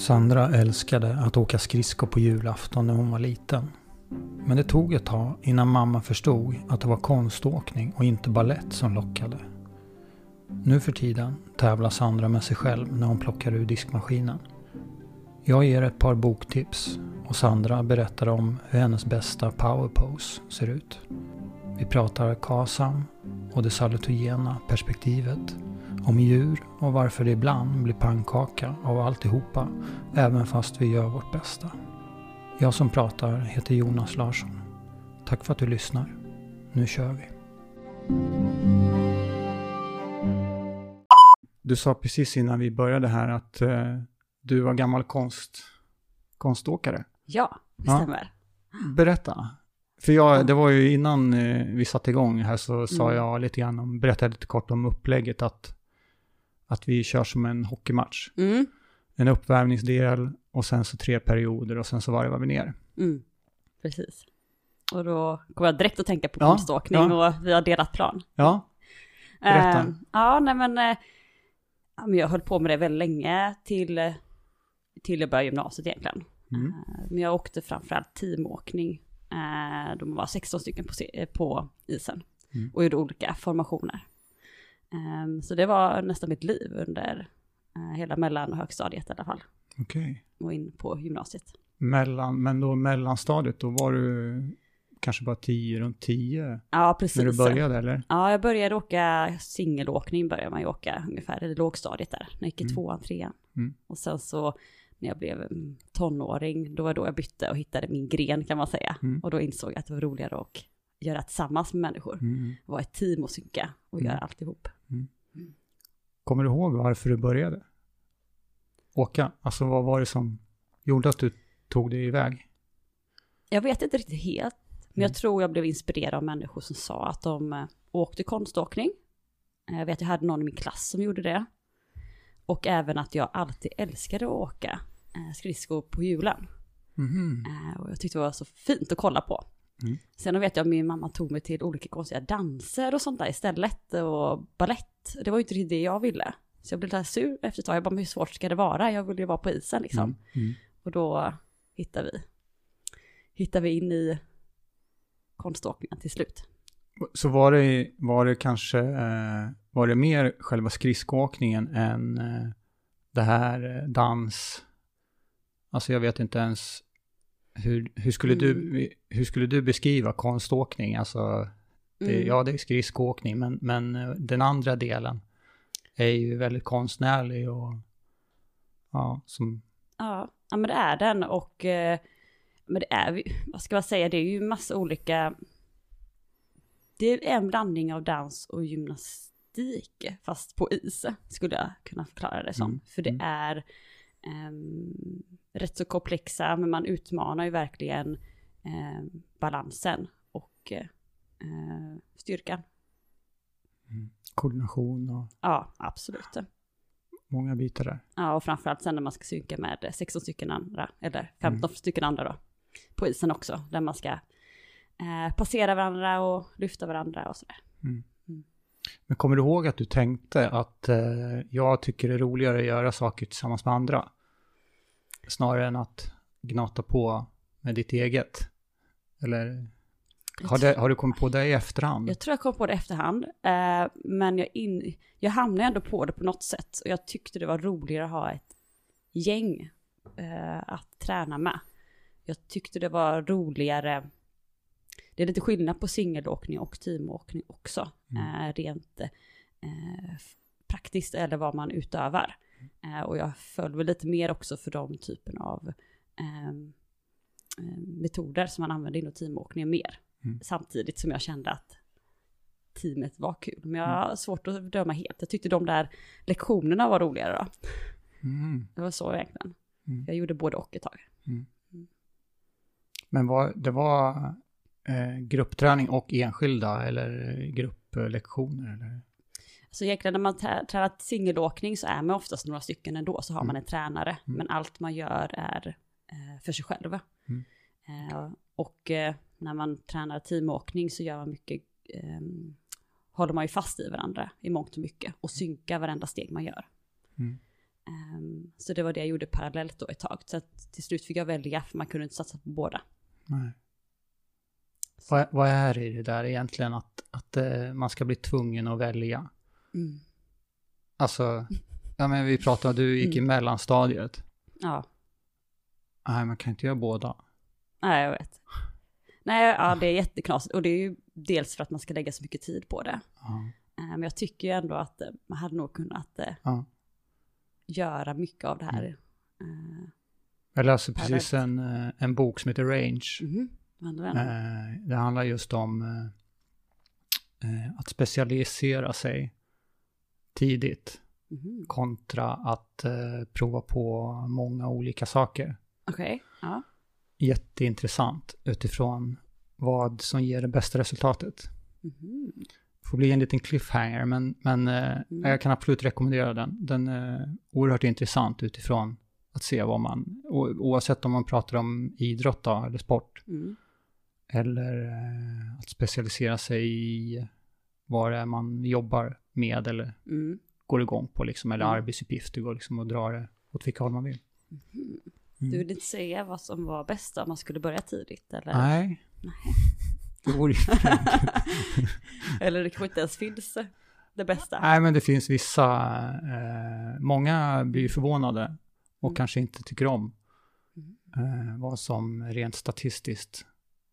Sandra älskade att åka skridskor på julafton när hon var liten. Men det tog ett tag innan mamma förstod att det var konståkning och inte ballett som lockade. Nu för tiden tävlar Sandra med sig själv när hon plockar ur diskmaskinen. Jag ger ett par boktips och Sandra berättar om hur hennes bästa powerpose ser ut. Vi pratar KASAM och det salutogena perspektivet. Om djur och varför det ibland blir pannkaka av alltihopa även fast vi gör vårt bästa. Jag som pratar heter Jonas Larsson. Tack för att du lyssnar. Nu kör vi. Du sa precis innan vi började här att eh, du var gammal konst, konståkare. Ja, det Ja. stämmer. Berätta. För jag, det var ju innan eh, vi satte igång här så sa Mm. jag lite grann om, berättade lite kort om upplägget att, att vi kör som en hockeymatch. Mm. En uppvärmningsdel och sen så tre perioder och sen så varvar vi ner. Mm. Precis. Och då kommer jag direkt att tänka på Ja, konståkning ja. och vi har delat plan. Ja, Berätta. Eh, ja, nej men, eh, ja, men jag höll på med det väldigt länge till, till jag började gymnasiet egentligen. Mm. Eh, men jag åkte framförallt teamåkning. Eh, de var 16 stycken på, på isen Mm. och gjorde olika formationer. Eh, så det var nästan mitt liv under eh, hela mellan och högstadiet i alla fall. okej. Och in på gymnasiet. Mellan, men då mellanstadiet, då var du kanske bara 10, runt 10 Ja, precis. när du började eller? Ja, jag började åka singelåkning, började man ju åka ungefär i lågstadiet där, när jag gick i Mm. tvåan, trean. Mm. Och sen så när jag blev mm, tonåring, då var då jag bytte och hittade min gren kan man säga. Mm. Och då insåg jag att det var roligare att göra tillsammans med människor. Mm. Vara ett team och synka och Mm. göra alltihop. Kommer du ihåg varför du började? Åka? Alltså vad var det som gjorde att du tog dig iväg? Jag vet inte riktigt helt, men Mm. jag tror jag blev inspirerad av människor som sa att de eh, åkte konståkning. Eh, Jag vet att jag hade någon i min klass som gjorde det. Och även att jag alltid älskade att åka eh, skridskor på julen. Eh, Och jag tyckte det var så fint att kolla på. Mm. Sen vet jag att min mamma tog mig till olika konstiga danser och sånt där istället. Och ballett. Det var ju inte riktigt det jag ville. Så jag blev lite sur efter ett tag. Jag bara, men hur svårt ska det vara? Jag vill ju vara på isen liksom. Mm. Mm. Och då hittade vi, hittade vi in i konståkningen till slut. Så var det, var det kanske, eh, var det mer själva skridskoåkningen än eh, det här eh, dans? Alltså jag vet inte ens, hur, hur, skulle, Mm. du, hur skulle du beskriva konståkning? Alltså, det, Mm. ja det är skridskoåkning, men, men eh, den andra delen är ju väldigt konstnärlig och ja, som, Ja, ja men det är den och eh, men det är, vad ska man säga, det är ju massa olika, det är en blandning av dans och gymnastik fast på is skulle jag kunna förklara det som. Mm, För det mm. är rätt så komplexa, men man utmanar ju verkligen ehm, balansen och eh, styrkan. koordination och Ja, absolut. många bitar där. Ja, och framförallt sen när man ska synka med 16 stycken andra, eller 15 stycken andra då, på isen också, där man ska eh, passera varandra och lyfta varandra och sådär. Men kommer du ihåg att du tänkte att eh, jag tycker det är roligare att göra saker tillsammans med andra? Snarare än att gnata på med ditt eget? Eller har, det, har du kommit på det i efterhand? Jag tror jag kom på det i efterhand, eh, men jag, in, jag hamnade ändå på det på något sätt. Och jag tyckte det var roligare att ha ett gäng eh, att träna med. Jag tyckte det var roligare, det är lite skillnad på singelåkning och teamåkning också. Eh, rent eh, praktiskt eller vad man utövar. Eh, och jag föll väl lite mer också för de typen av ehm, eh, metoder som man använder inom teamåkningen mer. Mm. Samtidigt som jag kände att teamet var kul. Men jag har svårt att bedöma helt. Jag tyckte de där lektionerna var roligare då. Mm. Det var så egentligen. Mm. Jag gjorde både och ett tag. Men var, det var gruppträning och enskilda eller grupplektioner? Eller? Så egentligen när man trä- tränar singelåkning så är man oftast några stycken ändå, så har man en tränare. Mm. Men allt man gör är eh, för sig själv. Mm. Eh, och eh, när man tränar teamåkning så gör man mycket, eh, håller man ju fast i varandra i mångt och mycket och synkar varenda steg man gör. Mm. Ehm, så det var det jag gjorde parallellt då ett tag. Så till slut fick jag välja, för man kunde inte satsa på båda. Nej. Vad, vad är det i det där egentligen att, att eh, man ska bli tvungen att välja? Mm. Alltså, ja men vi pratade, du gick i Mm. mellanstadiet. Ja, Nej, man kan inte göra båda. nej jag vet. Nej, ja det är jätteknasigt. Och det är ju dels för att man ska lägga så mycket tid på det. Ja. Eh, Men jag tycker ju ändå att eh, man hade nog kunnat Ja. göra mycket av det här. Mm. Jag läste precis en, en bok som heter Range. mhm. Vad händer med Eh, det handlar just om eh, eh, att specialisera sig tidigt Mhm. kontra att eh, prova på många olika saker. Okej, ja. Jätteintressant utifrån vad som ger det bästa resultatet. Mhm. får bli en liten cliffhanger, men, men eh, Mm. jag kan absolut rekommendera den. Den är oerhört intressant utifrån att se vad man, oavsett om man pratar om idrott då, eller sport, Mm. Eller eh, att specialisera sig i vad det är man jobbar med eller Mm. går igång på, liksom, eller Mm. arbetsuppgifter, går liksom och drar det åt vilka håll man vill. Mm. Du vill inte säga vad som var bäst om man skulle börja tidigt? Eller, Nej. Nej. Det vore ju eller det kanske inte ens finns det bästa? Nej, men det finns vissa, eh, många blir förvånade och Mm. kanske inte tycker om Mm. eh, vad som rent statistiskt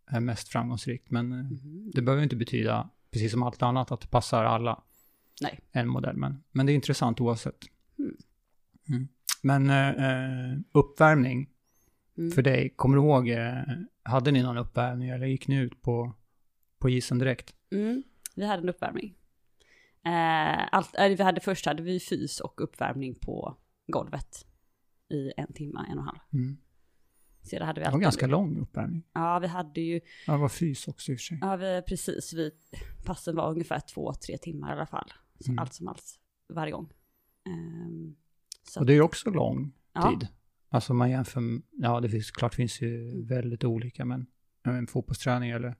är mest framgångsrikt. Men Mhm. det behöver inte betyda, precis som allt annat, att det passar alla. Nej. En modell, men, men det är intressant oavsett. Mm. Mm. Men eh, eh, uppvärmning Mm. för dig, kommer du ihåg, eh, hade ni någon uppvärmning eller gick ni ut på, på isen direkt? Mm, vi hade en uppvärmning. Eh, allt, eh, vi hade, först hade vi fys och uppvärmning på golvet i en timme, en och en halv. Mm. Sedan hade vi Det var ganska lång uppvärmning. Ja, vi hade ju, Ja, det var fys också i och för sig. ja vi, precis, vi, passen var ungefär två, tre timmar i alla fall. Så Mm. Allt som allt, varje gång. Så Och det är ju också lång Ja. tid. Alltså man jämför, ja det finns, klart finns ju Mm. väldigt olika, men en fotbollsträning eller,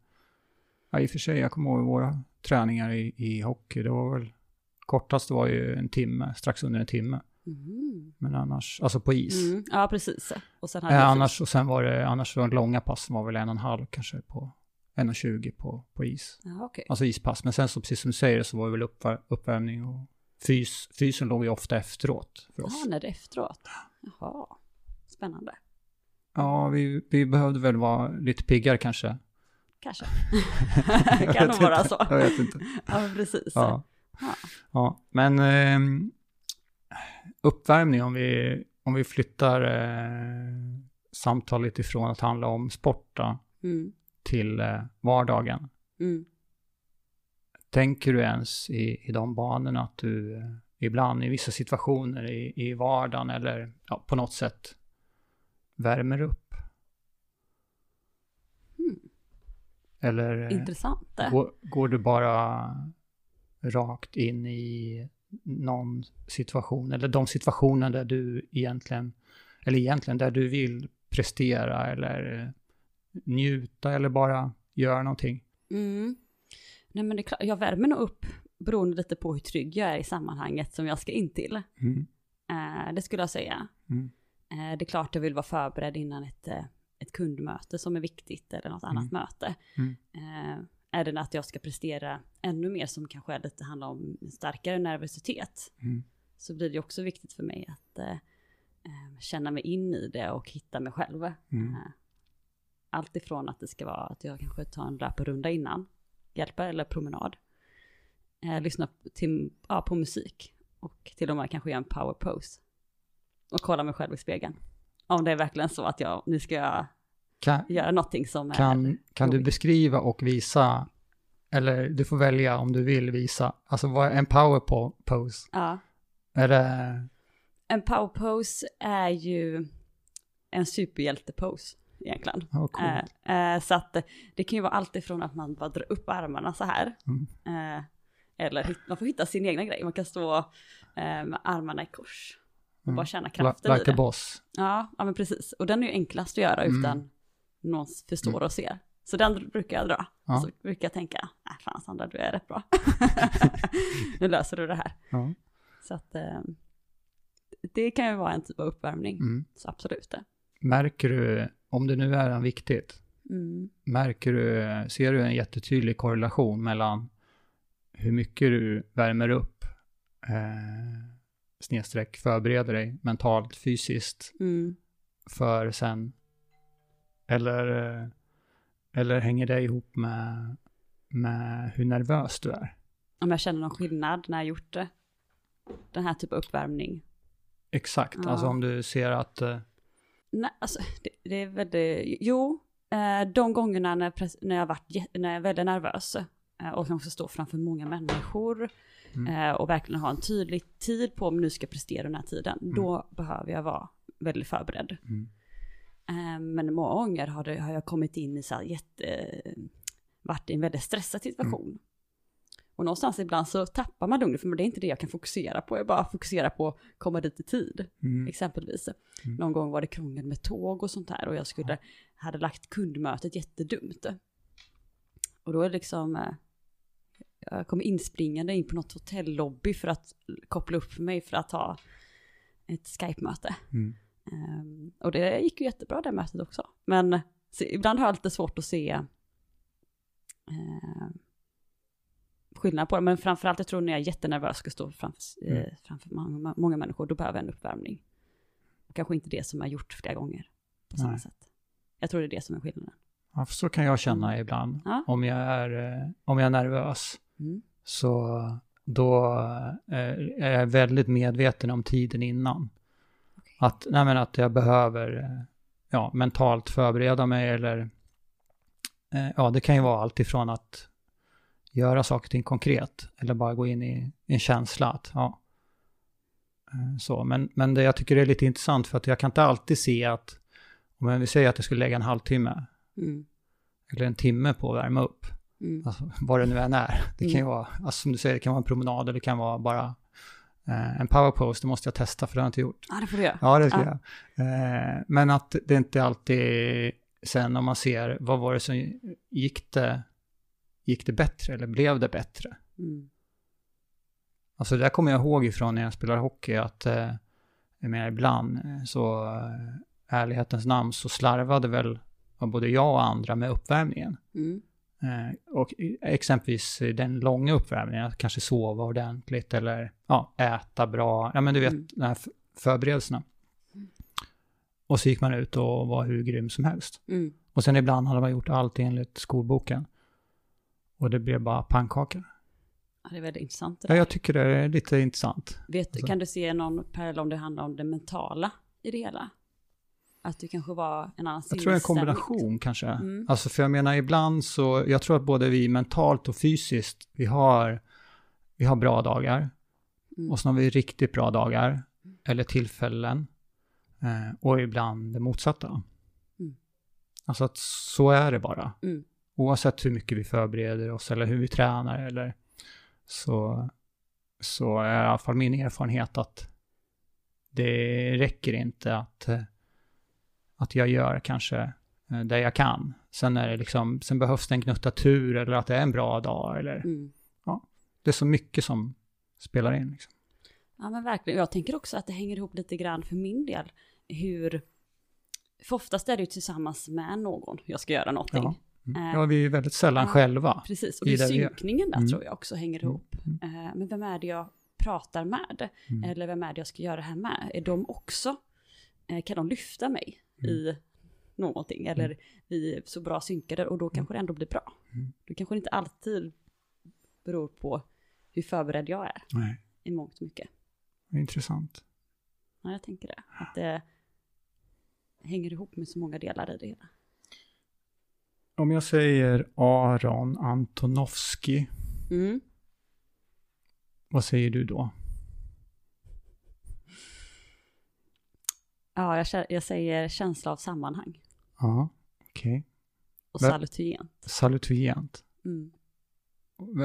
ja i och för sig, jag kommer ihåg våra träningar i, i hockey, det var väl, kortast var ju en timme, strax under en timme, Mhm. men annars, alltså på is. Mm, ja, precis. Och sen hade Eh, annars, och sen var det, annars var det långa pass var väl en och en halv kanske på, en och tjugo på, på is. Ja, okej. Alltså ispass, men sen så precis som du säger så var det väl uppvär, uppvärmning och fys, fysen låg ju ofta efteråt för oss. Ja, när det är efteråt. Jaha, spännande. Ja, vi, vi behövde väl vara lite piggare kanske. Kanske. Kan nog vara så. Jag vet inte. Ja, precis. Ja. Ja. ja. Men eh, uppvärmning, om vi, om vi flyttar eh, samtalet ifrån att handla om sport då, Mm, till eh, vardagen. mm. Tänker du ens i, i de banorna att du eh, ibland i vissa situationer i, i vardagen eller ja, på något sätt värmer upp? Mm. Eller eh, Intressant går, går du bara rakt in i någon situation eller de situationer där du egentligen, eller egentligen där du vill prestera eller njuta eller bara göra någonting? Mm. Nej men det är klart, jag värmer nog upp beroende lite på hur trygg jag är i sammanhanget som jag ska in till. Mm. Eh, det skulle jag säga. Mm. Eh, det är klart jag vill vara förberedd innan ett, eh, ett kundmöte som är viktigt eller något annat möte. Mm. Eh, är det att jag ska prestera ännu mer som kanske är lite handlar om starkare nervositet Mm. så blir det också viktigt för mig att eh, eh, känna mig in i det och hitta mig själv. Mm. Eh, allt ifrån att det ska vara att jag kanske tar en löparrunda innan, hjälper, eller promenad. Eh, lyssna till, ja, på musik och till och med kanske göra en power pose. Och kolla mig själv i spegeln. Om det är verkligen så att jag, nu ska jag Kan, göra någonting som är... kan, kan du beskriva och visa, eller du får välja om du vill visa, alltså vad är en power po- pose? Ja. Är det, En power pose är ju en superhjälte-pose egentligen. oh, cool. Eh, eh, så att det kan ju vara allt ifrån att man bara drar upp armarna så här. Mm. Eh, eller man får hitta sin egna grej. Man kan stå eh, med armarna i kors. Och Mm. bara känna kraften i like a det. boss. Ja, ja, men precis. Och den är ju enklast att göra Mm. utan någon förstår och ser. Så den brukar jag dra. Ja. Så brukar jag tänka, nej fan Sandra, du är rätt bra. nu löser du det här. Ja. Så att eh, det kan ju vara en typ av uppvärmning. Mm. Så absolut det. Märker du, om det nu är viktigt, Mm. märker du, ser du en jättetydlig korrelation mellan hur mycket du värmer upp, eh, snedstreck förbereder dig mentalt, fysiskt, Mm. för sen, eller, eh, eller hänger det ihop med, med hur nervös du är? Om jag känner någon skillnad när jag gjort det. Den här typen av uppvärmning. Exakt, Ja. alltså om du ser att, eh, Nej, alltså det, det är väldigt, jo, eh, de gångerna när, när, jag varit, när jag är väldigt nervös och kanske stå framför många människor Mm. och verkligen ha en tydlig tid på om nu ska prestera den här tiden, då behöver jag vara väldigt förberedd. mm, men många gånger har, det, har jag kommit in i så här jätte, varit i en väldigt stressad situation. Och någonstans ibland så tappar man lugnet, för det är inte det jag kan fokusera på. Jag bara fokuserar på att komma dit i tid, mm, exempelvis. Mm. Någon gång var det krångel med tåg och sånt här och jag skulle, hade lagt kundmötet jättedumt. Och då är det liksom, eh, jag kom inspringande in på något hotellobby för att koppla upp mig för att ha ett Skype-möte. mm. Ehm, och det gick ju jättebra det mötet också. Men ibland har jag lite svårt att se eh, skillnad på det. Men framförallt jag tror när jag är jättenervös och ska stå framför, eh, Mm. framför många, många människor, då behöver jag en uppvärmning. Och kanske inte det som jag gjort flera gånger på samma Nej. sätt. Jag tror det är det som är skillnaden. Ja, för så kan jag känna ibland. Ja. Om, jag är, eh, om jag är nervös Mm. så då eh, är jag väldigt medveten om tiden innan. Att, nej men att jag behöver eh, ja, mentalt förbereda mig eller eh, ja, det kan ju vara allt ifrån att göra saker och ting konkret eller bara gå in i en känsla att ja, eh, så. Men, men det jag tycker är lite intressant för att jag kan inte alltid se att om vi säger att jag skulle lägga en halvtimme Mm. eller en timme på att värma upp, Mm. alltså, vad det nu än är. Det kan ju Mm. vara, alltså, som du säger, det kan vara en promenad eller det kan vara bara eh, en powerpost, det måste jag testa för det har jag inte gjort. Ja, det får du göra. Ja, det ska Ja. jag. Eh, men att det inte alltid, sen om man ser, vad var det som gick det, gick det bättre eller blev det bättre? Mm. Alltså det där kommer jag ihåg ifrån när jag spelade hockey att, eh, jag menar ibland, eh, så ärlighetens namn så slarvade väl både jag och andra med uppvärmningen. Mm. Eh, och exempelvis den långa uppvärmningen, att kanske sova ordentligt eller ja, äta bra, ja men du vet, Mm. de här förberedelserna. Mm. Och så gick man ut och var hur grym som helst. Mm. Och sen ibland hade man gjort allt enligt skolboken. Och det blev bara pannkaka. Ja, det är väldigt intressant. Ja, jag tycker det är lite intressant. Vet, Alltså- Kan du se någon parallell om det handlar om det mentala i det hela? Att du kanske var en annan Jag tror en kombination kanske. Mm. Alltså för jag menar ibland så, jag tror att både vi mentalt och fysiskt, vi har, vi har bra dagar. Mm. Och så har vi riktigt bra dagar, eller tillfällen. Eh, och ibland det motsatta. Mm. Alltså att så är det bara. Mm. Oavsett hur mycket vi förbereder oss eller hur vi tränar eller så, så är i alla fall min erfarenhet att det räcker inte att, eh, att jag gör kanske eh, det jag kan. Sen, är det liksom, sen behövs det en gnutta tur eller att det är en bra dag eller Mm. det är så mycket som spelar in. Liksom. Ja men verkligen, jag tänker också att det hänger ihop lite grann för min del. Hur, för oftast är det ju tillsammans med någon jag ska göra någonting. Ja. Mm. Eh, Ja, vi är ju väldigt sällan ja. själva. Precis, och i det synkningen där Mm. tror jag också hänger Mm. ihop. Mm. Eh, men vem är det jag pratar med? Mm. Eller vem är det jag ska göra det här med? Är de också, kan de lyfta mig Mm. i någonting? Eller vi är så bra synkade och då kanske det ändå blir bra. Mm. Då kanske det inte alltid beror på hur förberedd jag är Nej, i mångt och mycket. intressant. Ja, jag tänker det. Att det hänger ihop med så många delar i det hela. Om jag säger Aron Antonovsky, Mm. vad säger du då? Ja, jag, jag säger känsla av sammanhang Ja, okej. och Men- salutogent. Salutogent. Mm.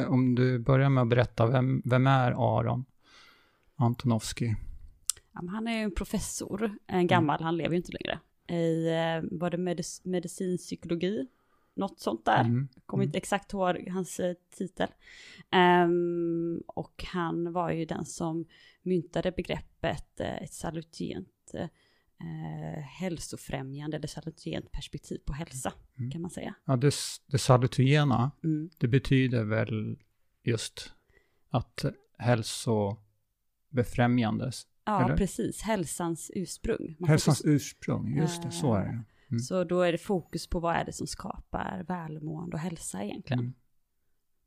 Om du börjar med att berätta, vem, vem är Aron Antonovsky? Ja, han är ju en professor, Mm. en gammal, han lever ju inte längre. I, eh, var det medic medicinpsykologi, något sånt där. Mm. Kommer Mm. inte exakt ihåg hans eh, titel. Ehm, och han var ju den som myntade begreppet eh, ett salutient eh, hälsofrämjande eller salutient perspektiv på hälsa, Mm. kan man säga. Ja, det, det salutogena, Mm. det betyder väl just att hälsobefrämjandes, Ja, Eller? precis. Hälsans ursprung. Man hälsans fokus- ursprung, just det, så är det. Mm. Så då är det fokus på vad är det som skapar välmående och hälsa egentligen.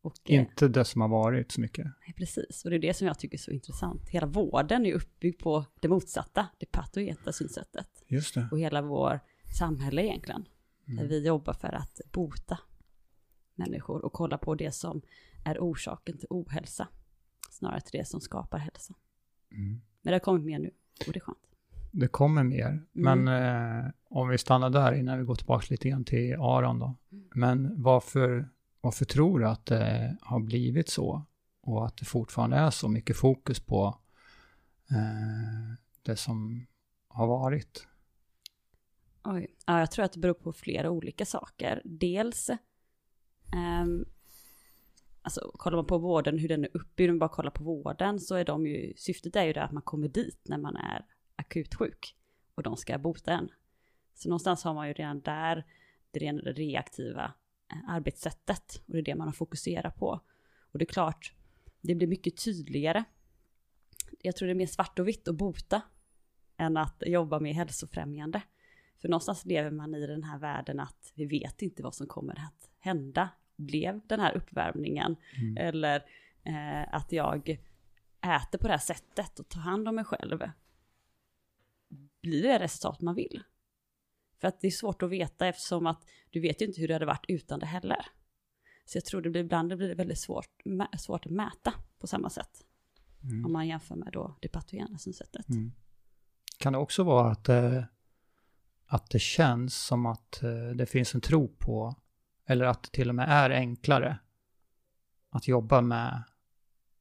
Och, eh, Inte det som har varit så mycket. Nej, precis, och det är det som jag tycker är så intressant. Hela vården är uppbyggd på det motsatta, det patogenta synsättet. Just det. Och hela vår samhälle egentligen. Där Mm. vi jobbar för att bota människor och kolla på det som är orsaken till ohälsa. Snarare till det som skapar hälsa. Mm. Men det har kommit mer nu och det är skönt. Det kommer mer. Mm. Men eh, om vi stannar där innan vi går tillbaka lite grann till Aron då. Mm. Men varför, varför tror du att det har blivit så? Och att det fortfarande är så mycket fokus på eh, det som har varit? Oj. Ja, jag tror att det beror på flera olika saker. Dels, ehm, alltså kollar man på vården, hur den är uppbyggd, om man bara kollar på vården, så är de ju, syftet är ju det att man kommer dit när man är akut sjuk och de ska bota en. Så någonstans har man ju redan där det rena reaktiva arbetssättet och det är det man har fokuserat på. Och det är klart, det blir mycket tydligare. Jag tror det är mer svart och vitt att bota än att jobba med hälsofrämjande. För någonstans lever man i den här världen att vi vet inte vad som kommer att hända. Blev den här uppvärmningen Mm. eller eh, att jag äter på det här sättet och tar hand om mig själv. Blir det resultat man vill? För att det är svårt att veta eftersom att du vet ju inte hur det hade varit utan det heller. Så jag tror det blir ibland det blir väldigt svårt, svårt att mäta på samma sätt. Mm. Om man jämför med då det patogena synsättet. Mm. Kan det också vara att, eh, att det känns som att eh, det finns en tro på, eller att det till och med är enklare att jobba med,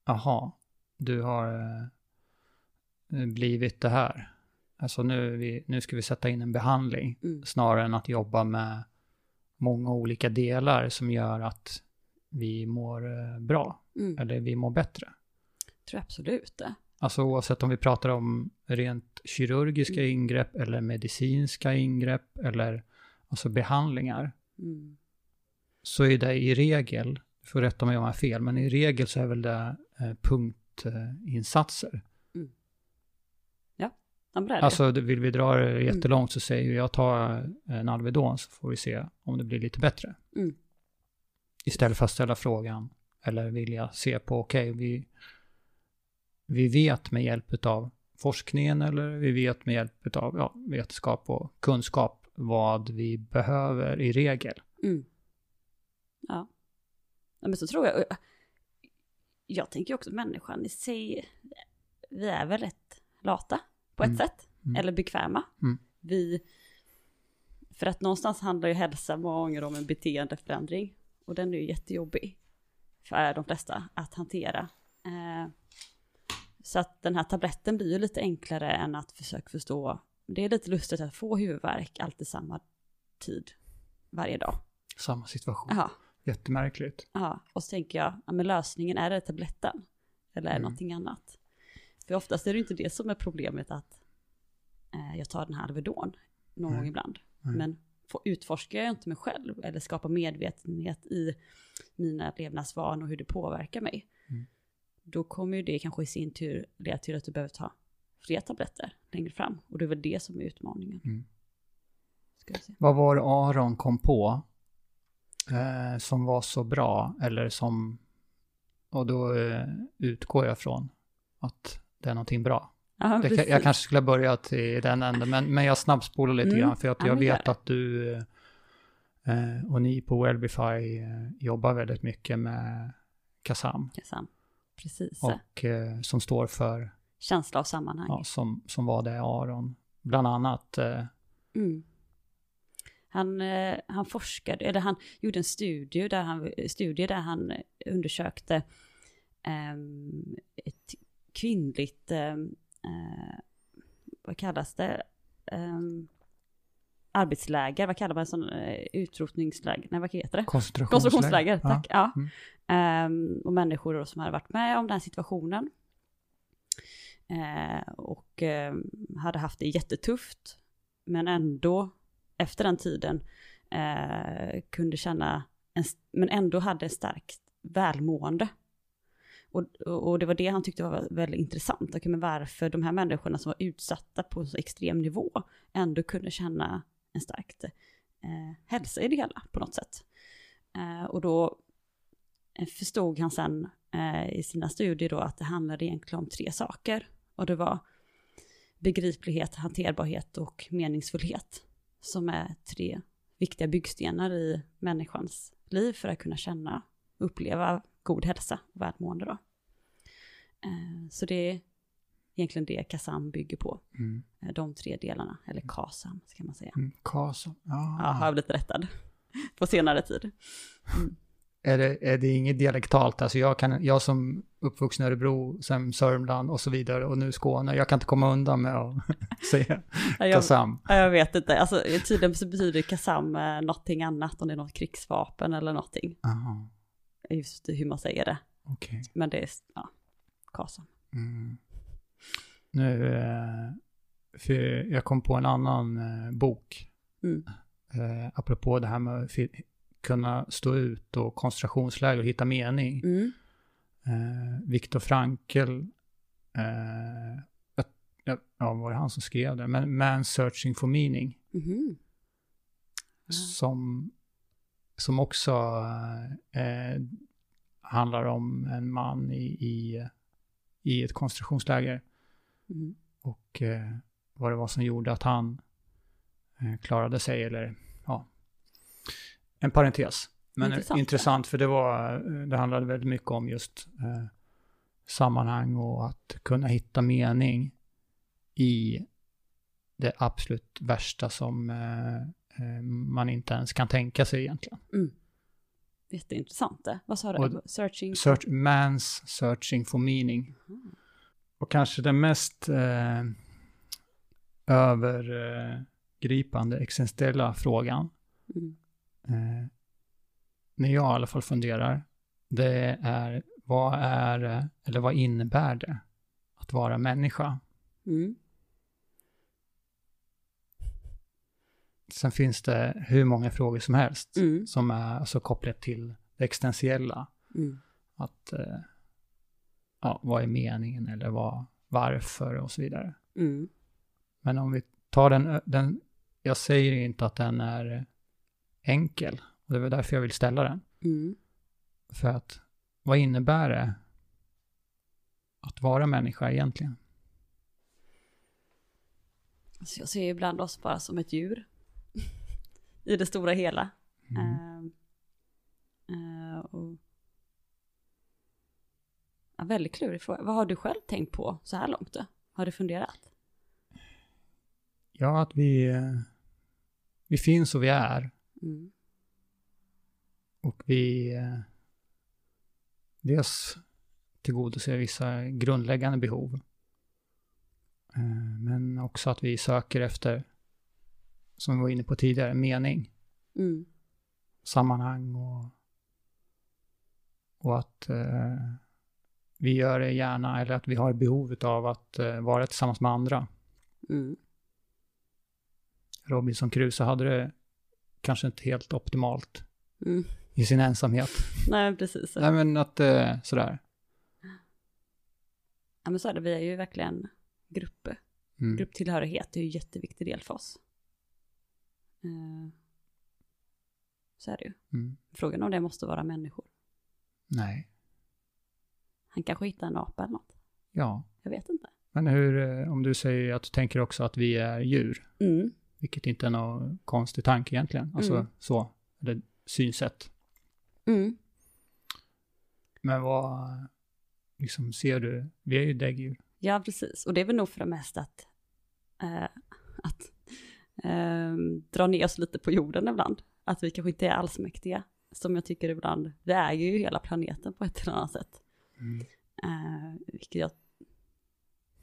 jaha, du har eh, blivit det här. Alltså nu, vi, nu ska vi sätta in en behandling, Mm. snarare än att jobba med många olika delar som gör att vi mår eh, bra, Mm. eller vi mår bättre. Tror jag absolut det. Alltså oavsett om vi pratar om rent kirurgiska Mm. ingrepp eller medicinska ingrepp eller alltså behandlingar. Mm. Så är det i regel, får rätta mig om jag har fel, men i regel så är väl det eh, punktinsatser. Ja. Alltså vill vi dra det Mm. jättelångt så säger jag ta en Alvedon så får vi se om det blir lite bättre. Mm. Istället för att ställa frågan eller vilja se på, okej, vi, vi vet med hjälp av forskningen eller vi vet med hjälp av ja, vetenskap och kunskap vad vi behöver i regel. Mm. Ja. ja. Men så tror jag, jag tänker också människan i sig, vi är väl rätt lata på ett Mm. sätt, Mm. eller bekväma. Mm. Vi, för att någonstans handlar ju hälsa många gånger om en beteendeförändring, och den är ju jättejobbig för de flesta att hantera. Eh, så att den här tabletten blir ju lite enklare än att försöka förstå, det är lite lustigt att få huvudvärk alltid samma tid varje dag. Samma situation. Ja, Jättemärkligt. ja. och så tänker jag, ja, men lösningen, är det tabletten? Eller är det Mm. någonting annat? För oftast är det inte det som är problemet att eh, jag tar den här Alvedon någon gång ibland. Nej. Men får, utforskar jag inte mig själv eller skapar medvetenhet i mina levnadsvanor och hur det påverkar mig. Mm. Då kommer ju det kanske i sin tur leda till att du behöver ta fler tabletter längre fram. Och det är väl det som är utmaningen. Mm. Vad var det Aron kom på eh, som var så bra eller som, och då eh, utgår jag från att det är någonting bra. Ja, Det, jag kanske skulle ha börjat i den änden, men, men jag snabbspolar lite Mm. grann för att Ja, jag gör vet att du eh, och ni på Wellbify eh, jobbar väldigt mycket med KASAM Kasam. Precis. och eh, som står för, Känsla av sammanhang. ja, som, som var det Aron, bland annat, eh, Mm. Han, eh, han forskade, eller han gjorde en studie där han, studie där han undersökte ehm, ett kvinnligt, ehm, eh, vad kallas det, Ehm, arbetsläger, vad kallar man sån eh, utrotningsläger, nej vad heter det? Koncentrationsläger. Koncentrationsläger, Ja. tack. Ja. Mm. Ehm, och människor då som hade varit med om den här situationen. Eh, och hade haft det jättetufft, men ändå efter den tiden eh, kunde känna, en, men ändå hade starkt välmående. Och, och det var det han tyckte var väldigt intressant. Okay, men varför de här människorna som var utsatta på en så extrem nivå ändå kunde känna en starkt eh, hälsa i det hela på något sätt. Eh, och då eh, förstod han sen eh, i sina studier då att det handlade egentligen om tre saker. Och det var begriplighet, hanterbarhet och meningsfullhet. Som är tre viktiga byggstenar i människans liv för att kunna känna och uppleva god hälsa och välmående då. Eh, så det är egentligen det KASAM bygger på. Mm. Eh, De tre delarna, eller KASAM ska man säga. Mm. Kasa. Ja. Ja, har jag blivit rättad på senare tid. Är, det, är det inget dialektalt? Alltså jag, kan, jag som uppvuxen i Örebro, sen Sörmland och så vidare och nu Skåne, jag kan inte komma undan med att säga Ja, jag, Kasam. ja, jag vet inte, alltså tydligen så betyder KASAM eh, någonting annat, om det är något krigsvapen eller någonting. Jaha, Just hur man säger det. okej. Men det är, ja, KASAM. Mm. Nu, eh, för jag kom på en annan eh, bok, Mm. eh, apropå det här med att kunna stå ut och koncentrationsläger och hitta mening. Mm. Viktor Frankl, ja, var det han som skrev det? Men Man Searching for Meaning. Ja. som, som också eh, handlar om en man i, i, i ett koncentrationsläger Mhm. och eh, vad det var som gjorde att han eh, klarade sig, eller ja, en parentes. Men Intressant. intressant, för det var, eh, det handlade väldigt mycket om just eh, sammanhang och att kunna hitta mening i det absolut värsta som eh, man inte ens kan tänka sig egentligen. Jätteintressant det. Vad sa du? Och- Searching? Search, man's searching for meaning. Och kanske den mest eh, övergripande existentiella frågan, Mm. eh, när jag i alla fall funderar, det är vad är eller vad innebär det att vara människa? Mm. Sen finns det hur många frågor som helst Mm. som är alltså kopplat till det existentiella. Mm. Att, eh, ja, vad är meningen eller vad, varför och så vidare. Mm. Men om vi tar den, den, jag säger inte att den är enkel. Och det var därför jag vill ställa den. Mm. För att, vad innebär det att vara människa egentligen? Alltså jag ser ibland oss bara som ett djur. I det stora hela. Mm. Eh, och... ja, väldigt klurig fråga. Vad har du själv tänkt på så här långt då? Har du funderat? Ja, att vi, vi finns och vi är. Mm. Och vi eh, dels tillgodoser vissa grundläggande behov. Eh, Men också att vi söker efter, som vi var inne på tidigare, mening, Mm. sammanhang och, och att eh, vi gör det gärna, eller att vi har behov av att eh, vara tillsammans med andra. Mm. Robinson Crusoe hade det kanske inte helt optimalt Mm. i sin ensamhet. Nej, precis. Nej men att eh, sådär. Ja, men så är det. Vi är ju verkligen grupper. Mm. Grupptillhörighet är ju en jätteviktig del för oss. Eh, Så är det ju. Mm. Frågan om det måste vara människor. Nej. Han kanske hittar en apa eller något. Ja. Jag vet inte. Men hur, eh, om du säger att du tänker också att vi är djur, Mm. vilket inte är någon konstig tanke egentligen, alltså Mm. så, eller synsätt. Mm. Men vad, liksom ser du, vi är ju däggdjur. Ja, precis. Och det är väl nog för det mesta att, eh, att eh, dra ner oss lite på jorden ibland. Att vi kanske inte är allsmäktiga. Som jag tycker ibland, vi äger ju hela planeten på ett eller annat sätt. Mm. Eh, vilket jag...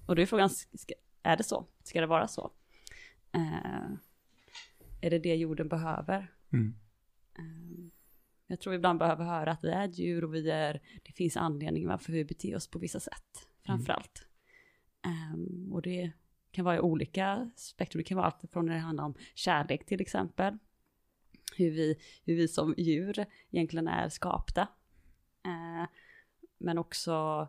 Och då är frågan, ska, är det så? Ska det vara så? Eh, är det det jorden behöver? Mm. Ehm, Jag tror vi ibland behöver höra att vi är djur och vi är, det finns anledningar varför vi beter oss på vissa sätt, framförallt. Ehm, och det kan vara i olika spektrum, det kan vara allt från när det handlar om kärlek till exempel, hur vi, hur vi som djur egentligen är skapta, Eh, men också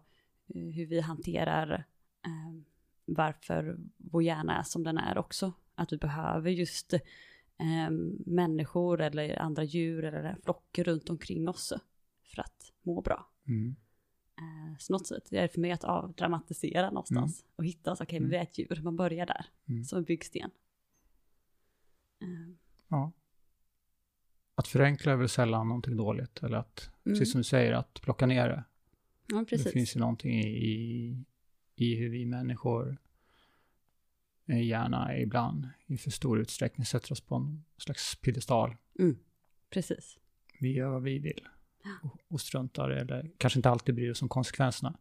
eh, hur vi hanterar eh, varför vår hjärna är som den är också, att vi behöver just eh, människor eller andra djur eller flock runt omkring oss för att må bra. Mm. Eh, så något sätt, det är för mig att avdramatisera någonstans och hitta, okej, men vi är ett djur, man börjar där, Mm. som en byggsten. Eh, Ja. Att förenkla är väl sällan någonting dåligt. Eller att, Mm. precis som du säger, att plocka ner det. ja, precis. Det finns ju någonting i, i, i hur vi människor eh, gärna ibland i för stor utsträckning sätter oss på en slags piedestal. Mm, precis. Vi gör vad vi vill. Och, struntar eller kanske inte alltid bryr oss om konsekvenserna.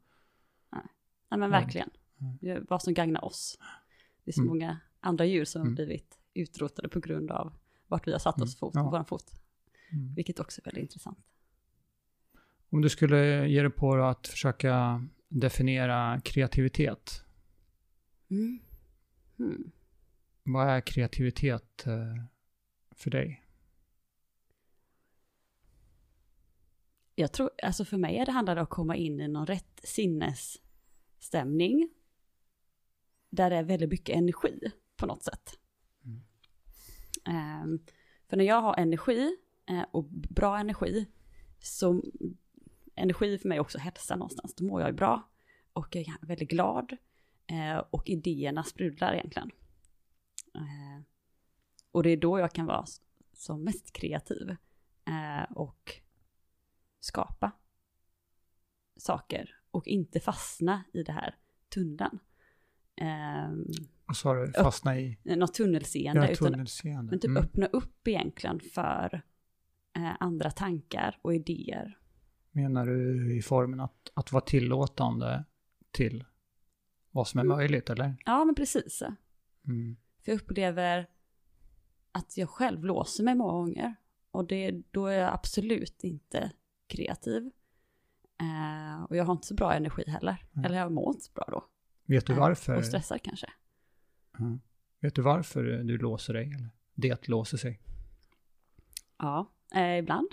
Nej men Mm. verkligen. Mm. Vad som gagnar oss. Det är så Mm. många andra djur som Mm. blivit utrotade på grund av vart vi har satt oss fot, Ja. vår fot. Mm. Vilket också är väldigt intressant. Om du skulle ge dig på att försöka definiera kreativitet. Mm. Hmm. Vad är kreativitet eh, för dig? Jag tror, alltså för mig är det handlar det om att komma in i någon rätt sinnesstämning. Där det är väldigt mycket energi på något sätt. Mm. Ehm, för när jag har energi eh, och bra energi, så energi för mig är också hälsa någonstans. Då mår jag ju bra och jag är väldigt glad eh, och idéerna sprudlar egentligen. Eh, och det är då jag kan vara som mest kreativ eh, och skapa saker och inte fastna i det här tunneln. Um, Vad sa du? Fastna i något tunnelseende, ja, utan, tunnelseende? men typ Mm. öppna upp egentligen för eh, andra tankar och idéer. Menar du i formen att, att vara tillåtande till vad som är Mm. möjligt, eller? Ja, men precis. Mm. För jag upplever att jag själv låser mig många gånger. Och det, då är jag absolut inte kreativ. Eh, och jag har inte så bra energi heller. Nej. Eller jag mår inte så bra då. Vet du Eh, varför? Och stressar kanske. Ja. Vet du varför du låser dig? Eller det låser sig? Ja, eh, ibland.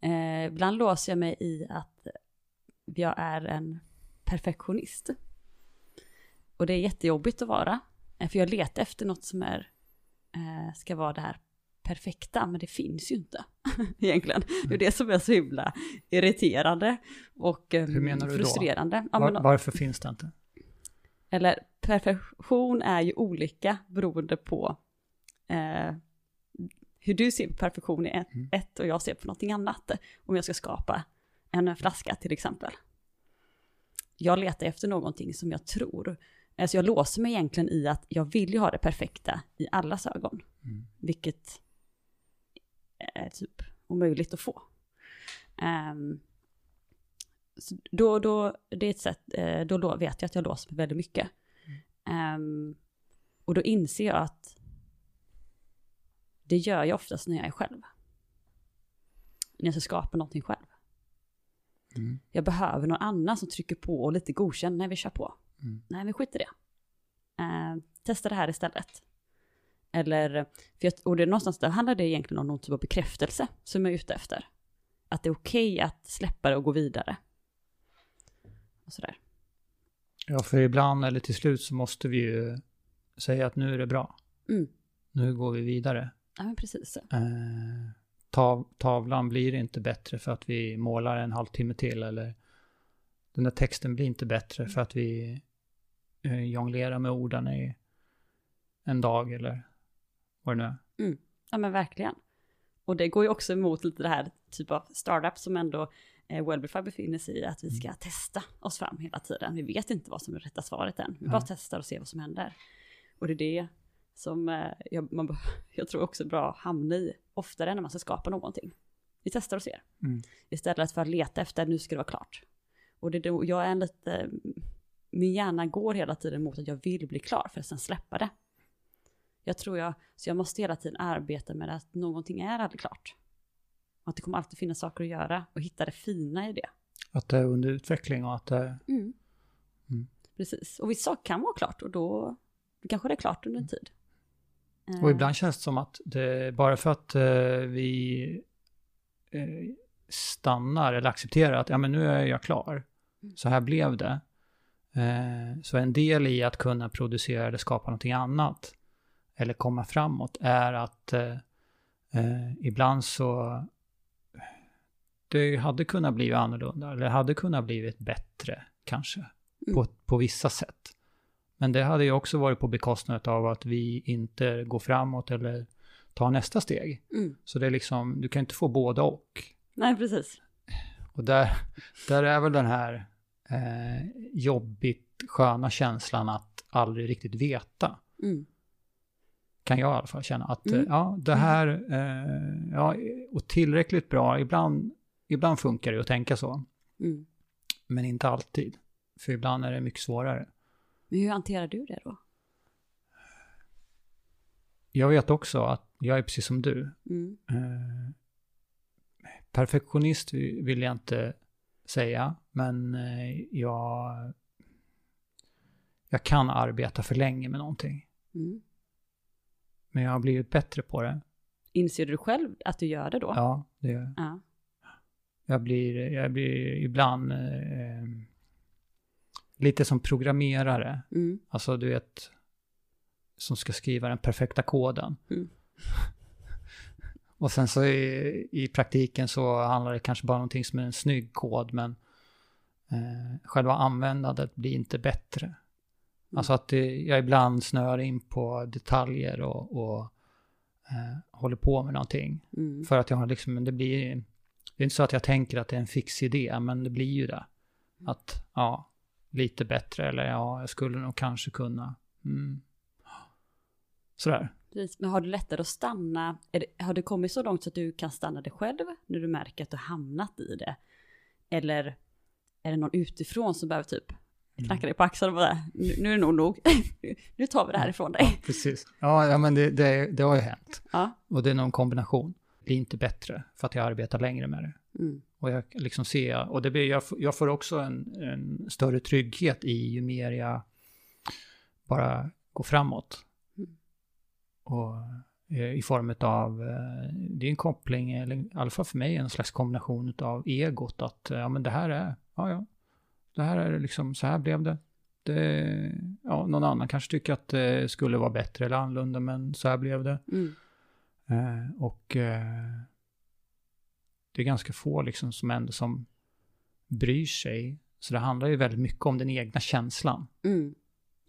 Eh, ibland låser jag mig i att jag är en perfektionist. Och det är jättejobbigt att vara. Eh, för jag letar efter något som är, ska vara det här perfekta, men det finns ju inte egentligen. Det är det som är så himla irriterande och eh, Hur menar du då? frustrerande. Ja, Var, men, varför finns det inte? eller perfektion är ju olika beroende på eh, hur du ser på perfektion i ett, Mm. ett och jag ser på någonting annat. Om jag ska skapa en flaska till exempel. Jag letar efter någonting som jag tror, alltså jag låser mig egentligen i att jag vill ju ha det perfekta i allas ögon. Mm. Vilket är typ omöjligt att få. Ehm, så då, då, det är ett sätt, eh, då vet jag att jag låser mig väldigt mycket. Ehm, och då inser jag att det gör jag oftast när jag är själv. När jag ska skapa någonting själv. Mm. Jag behöver någon annan som trycker på och lite godkänner när vi kör på. Mm. Nej, vi skiter i det. Eh, testa det här istället. Eller, för jag, och det är någonstans, där handlar det egentligen om någon typ av bekräftelse som jag är ute efter. Att det är okej att släppa det och gå vidare. Och sådär. Ja, för ibland eller till slut så måste vi ju säga att nu är det bra. Mm. Nu går vi vidare. Ja, men precis. Eh, tav, tavlan blir inte bättre för att vi målar en halvtimme till eller den där texten blir inte bättre för att vi eh, jonglerar med orden i en dag eller vad det nu är. Ja, men verkligen. Och det går ju också emot lite det här typ av startup som ändå eh, Wellbify befinner sig i, att vi ska testa oss fram hela tiden. Vi vet inte vad som är rätta svaret än. Vi bara Ja. testar och ser vad som händer. Och det är det som eh, jag, man, jag tror också är bra att hamna i oftare när man ska skapa någonting. Vi testar och ser. Mm. Istället för att leta efter, nu ska det vara klart. Och det är då jag är en lite, min hjärna går hela tiden mot att jag vill bli klar för att sen släppa det. Jag tror jag, så jag måste hela tiden arbeta med att någonting är aldrig klart. Och att det kommer alltid finnas saker att göra och hitta det fina i det. Att det är under utveckling och att det är... Mm. Mm. Precis. Och vissa saker kan vara klart och då, då kanske det är klart under en tid. Och Eh, ibland känns det som att det, bara för att eh, vi eh, stannar eller accepterar att ja, men nu är jag klar, Mm. så här blev det. Eh, så en del i att kunna producera eller skapa någonting annat eller komma framåt är att eh, eh, ibland så det hade kunnat bli annorlunda eller hade kunnat blivit bättre kanske på, Mm. på vissa sätt. Men det hade ju också varit på bekostnad av att vi inte går framåt eller tar nästa steg. Mm. Så det är liksom, du kan inte få båda och. Nej, precis. Och där, där är väl den här eh, jobbigt sköna känslan att aldrig riktigt veta. Mm. Kan jag i alla fall känna att Mm. eh, ja, det här, eh, ja, och tillräckligt bra, ibland, ibland funkar det att tänka så, Mm. men inte alltid. För ibland är det mycket svårare. Men hur hanterar du det då? Jag vet också att jag är precis som du. Mm. Eh, perfektionist vill jag inte säga, men eh, jag, jag kan arbeta för länge med någonting. Mm. Men jag har blivit bättre på det. Inser du själv att du gör det då? Ja, det, Ja. jag, blir, jag blir ibland eh, lite som programmerare. Mm. Alltså du vet, som ska skriva den perfekta koden. Mm. Och sen så i, i praktiken så handlar det kanske bara om någonting som är en snygg kod, men eh, själva användandet blir inte bättre. Mm. Alltså att det, jag ibland snör in på detaljer och, och eh, håller på med någonting. Mm. För att jag har liksom, det blir, det är inte så att jag tänker att det är en fix idé, men det blir ju det. Mm. Att, ja, lite bättre, eller ja, jag skulle nog kanske kunna. Mm. Sådär. Men har du lättare att stanna? Det, har det kommit så långt så att du kan stanna dig själv när du märker att du har hamnat i det? Eller är det någon utifrån som behöver typ knacka dig på axeln och bara, nu, nu är det nog nog. nu tar vi det här ifrån dig. Precis. Ja, ja men det, det, det har ju hänt. Ja. Och det är någon kombination. Det blir inte bättre för att jag arbetar längre med det. Mm. Och jag liksom ser, och det blir, jag, får- jag får också en, en större trygghet i ju mer jag bara går framåt. Mm. Och eh, i form av, eh, det är en koppling, eller i alla fall för mig en slags kombination av egot, att ja men det här är, ja ja, det här är liksom, så här blev det. det ja, någon annan kanske tycker att det skulle vara bättre eller annorlunda, men så här blev det. Mm. Eh, och eh, det är ganska få liksom som ändå som bryr sig. Så det handlar ju väldigt mycket om den egna känslan, Mm.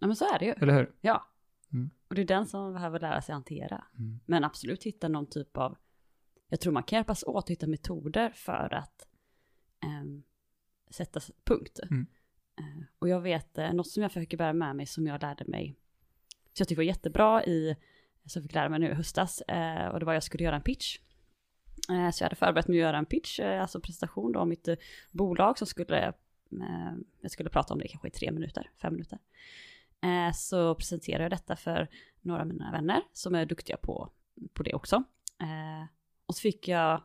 Ja men så är det ju. eller hur? Ja. Mm. Och det är den som man behöver lära sig hantera. Mm. Men absolut hitta någon typ av, jag tror man kan hjälpas åt att hitta metoder för att ehm, sätta punkt. Mm. Eh, och jag vet, eh, något som jag försöker bära med mig som jag lärde mig, så jag tycker var jättebra i, som jag fick lära mig nu i höstas, eh, och det var jag skulle göra en pitch. Så jag hade förberett mig att göra en pitch, alltså presentation då om mitt bolag som skulle, jag skulle prata om det kanske i tre minuter, fem minuter. Så presenterade jag detta för några av mina vänner som är duktiga på, på det också. Och så fick jag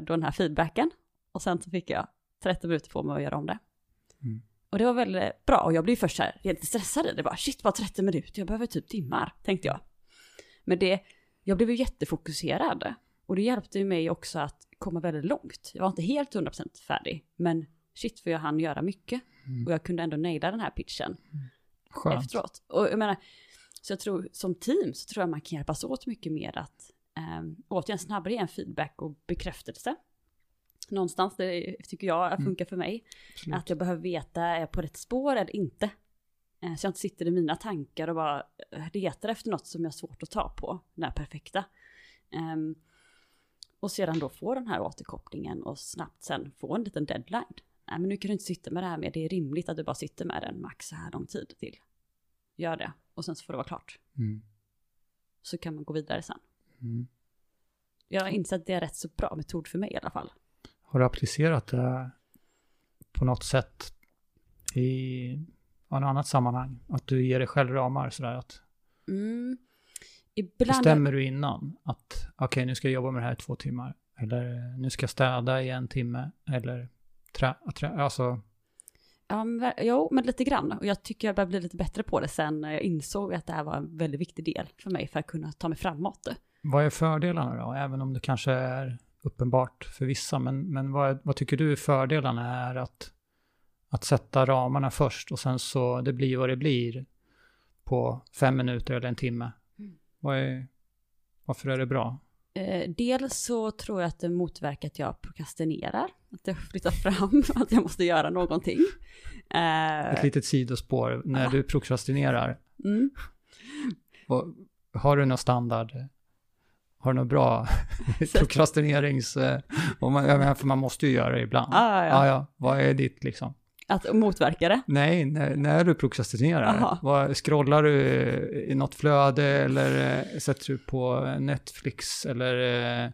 då den här feedbacken och sen så fick jag 30 minuter på mig att göra om det. Mm. Och det var väldigt bra och jag blev först här helt stressad det bara shit bara 30 minuter, jag behöver typ timmar, tänkte jag. Men det, jag blev ju jättefokuserad och det hjälpte ju mig också att komma väldigt långt. Jag var inte helt 100% färdig, men shit för jag hann göra mycket Mm. och jag kunde ändå naila den här pitchen Skönt. efteråt. Och jag menar, så jag tror som team så tror jag man kan hjälpas åt mycket mer att um, återigen snabbare ge en feedback och bekräftelse. Någonstans, det tycker jag Mm. funkar för mig. Absolut. Att jag behöver veta, är jag på rätt spår eller inte? Eh, Så jag inte sitter i mina tankar och bara eh, letar efter något som jag har svårt att ta på, den här perfekta. Ehm, och sedan då få den här återkopplingen och snabbt sen få en liten deadline. Nej men nu kan du inte sitta med det här mer, det är rimligt att du bara sitter med den max så här lång tid till. Gör det, och sen så får det vara klart. Mm. Så kan man gå vidare sen. Mm. Jag har insett att det är rätt så bra metod för mig i alla fall. Har du applicerat det på något sätt i något annat sammanhang? Att du ger dig själv ramar sådär att, Mm. ibland... Bestämmer du innan att okej, nu ska jag jobba med det här i två timmar? Eller nu ska jag städa i en timme? Eller trä, trä, alltså, ver- jo, men lite grann. Och jag tycker jag börjar bli lite bättre på det sen när jag insåg att det här var en väldigt viktig del för mig för att kunna ta mig framåt. vad är fördelarna då? Även om det kanske är uppenbart för vissa, men, men vad, vad tycker du fördelarna är att, att sätta ramarna först och sen så det blir vad det blir på fem minuter eller en timme? Mm. Vad är, varför är det bra? Eh, dels så tror jag att det motverkar att jag prokrastinerar, att jag flyttar fram, att jag måste göra någonting. Eh, Ett litet sidospår, när du prokrastinerar, mm. har du någon standard? Har du något bra prokrastinerings... eh, om man, för man måste ju göra det ibland. Ah, ja. ja, ja. Vad är ditt liksom? Att motverka det. Nej, när, när du prokrastinerar, vad, scrollar du i något flöde eller eh, sätter du på Netflix eller eh,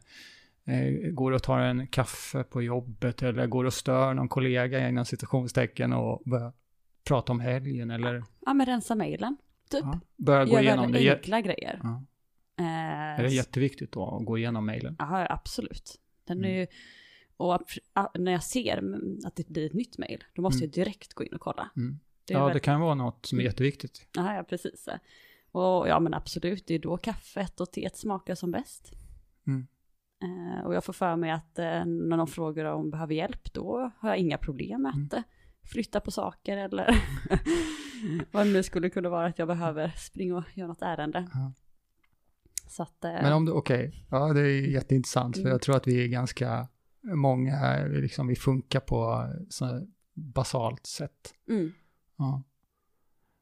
eh, går du och tar en kaffe på jobbet eller går och stör någon kollega inom citationstecken och börjar prata om helgen eller Ja, men rensa mejlen. Typ. ja, börjar gå Gör igenom det. enkla grejer. Ja. Eh, Är det jätteviktigt då att gå igenom mejlen? Ja, absolut. Den Mm. är ju, och när jag ser mm, att det blir ett nytt mejl, då måste Mm. jag direkt gå in och kolla. Mm. Det Ja, väl- det kan vara något som är Mm. jätteviktigt. Ja, ja, precis. Och ja, men absolut, det är då kaffet och teet smakar som bäst. Mm. Eh, och jag får för mig att eh, när någon frågar om behöver hjälp, då har jag inga problem med Mm. att eh, flytta på saker eller vad det nu skulle kunna vara att jag behöver springa och göra något ärende. Ja. Så att, eh, Men om du, okej, ja det är jätteintressant för Mm. jag tror att vi är ganska många, liksom, vi funkar på så här basalt sätt. mm, Ja.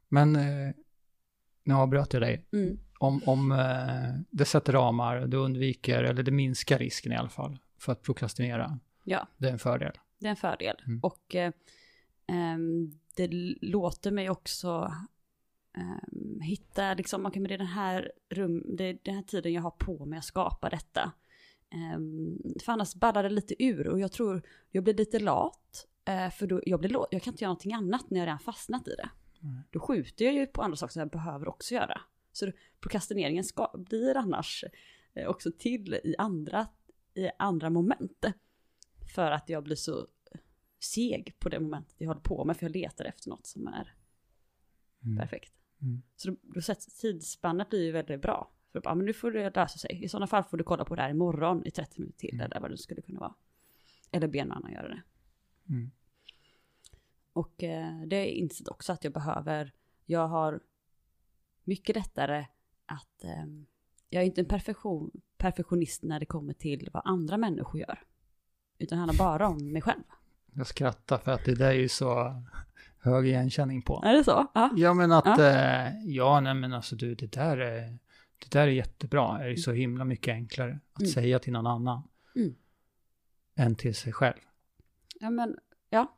Men eh, nu avbröt jag dig. mm, Om, om eh, det sätter ramar, du undviker, eller det minskar risken i alla fall för att prokrastinera. ja. Det är en fördel. Det är en fördel. Mm. Och eh, ehm, det låter mig också ehm, hitta, liksom, okej men det är den här rum, det är den här tiden jag har på mig att skapa detta. Um, för annars ballar det lite ur och jag tror jag blir lite lat. eh, för då, jag, blir, jag kan inte göra någonting annat när jag redan fastnat i det. Nej. Då skjuter jag ju på andra saker som jag behöver också göra. Så prokrastineringen ska, blir annars eh, också till i andra, i andra moment. För att jag blir så seg på det momentet jag håller på med, för jag letar efter något som är Mm. perfekt. Mm. Så då, då sätts tidsspannet blir ju väldigt bra. För ja, men nu får det lösa sig. I sådana fall får du kolla på det här imorgon i 30 minuter till, Mm. eller vad det skulle kunna vara. Eller be någon annan göra det. Mm. Och eh, det är insett också att jag behöver, jag har mycket lättare att, eh, jag är inte en perfektion, perfektionist när det kommer till vad andra människor gör. Utan det handlar bara om mig själv. Jag skrattar för att det där är ju så hög igenkänning på. Är det så? Ja. Ja men att, Ja. ja, ja nej men alltså du, det där är, det där är jättebra. Det är så himla mycket enklare att Mm. säga till någon annan Mm. än till sig själv. Ja men, ja.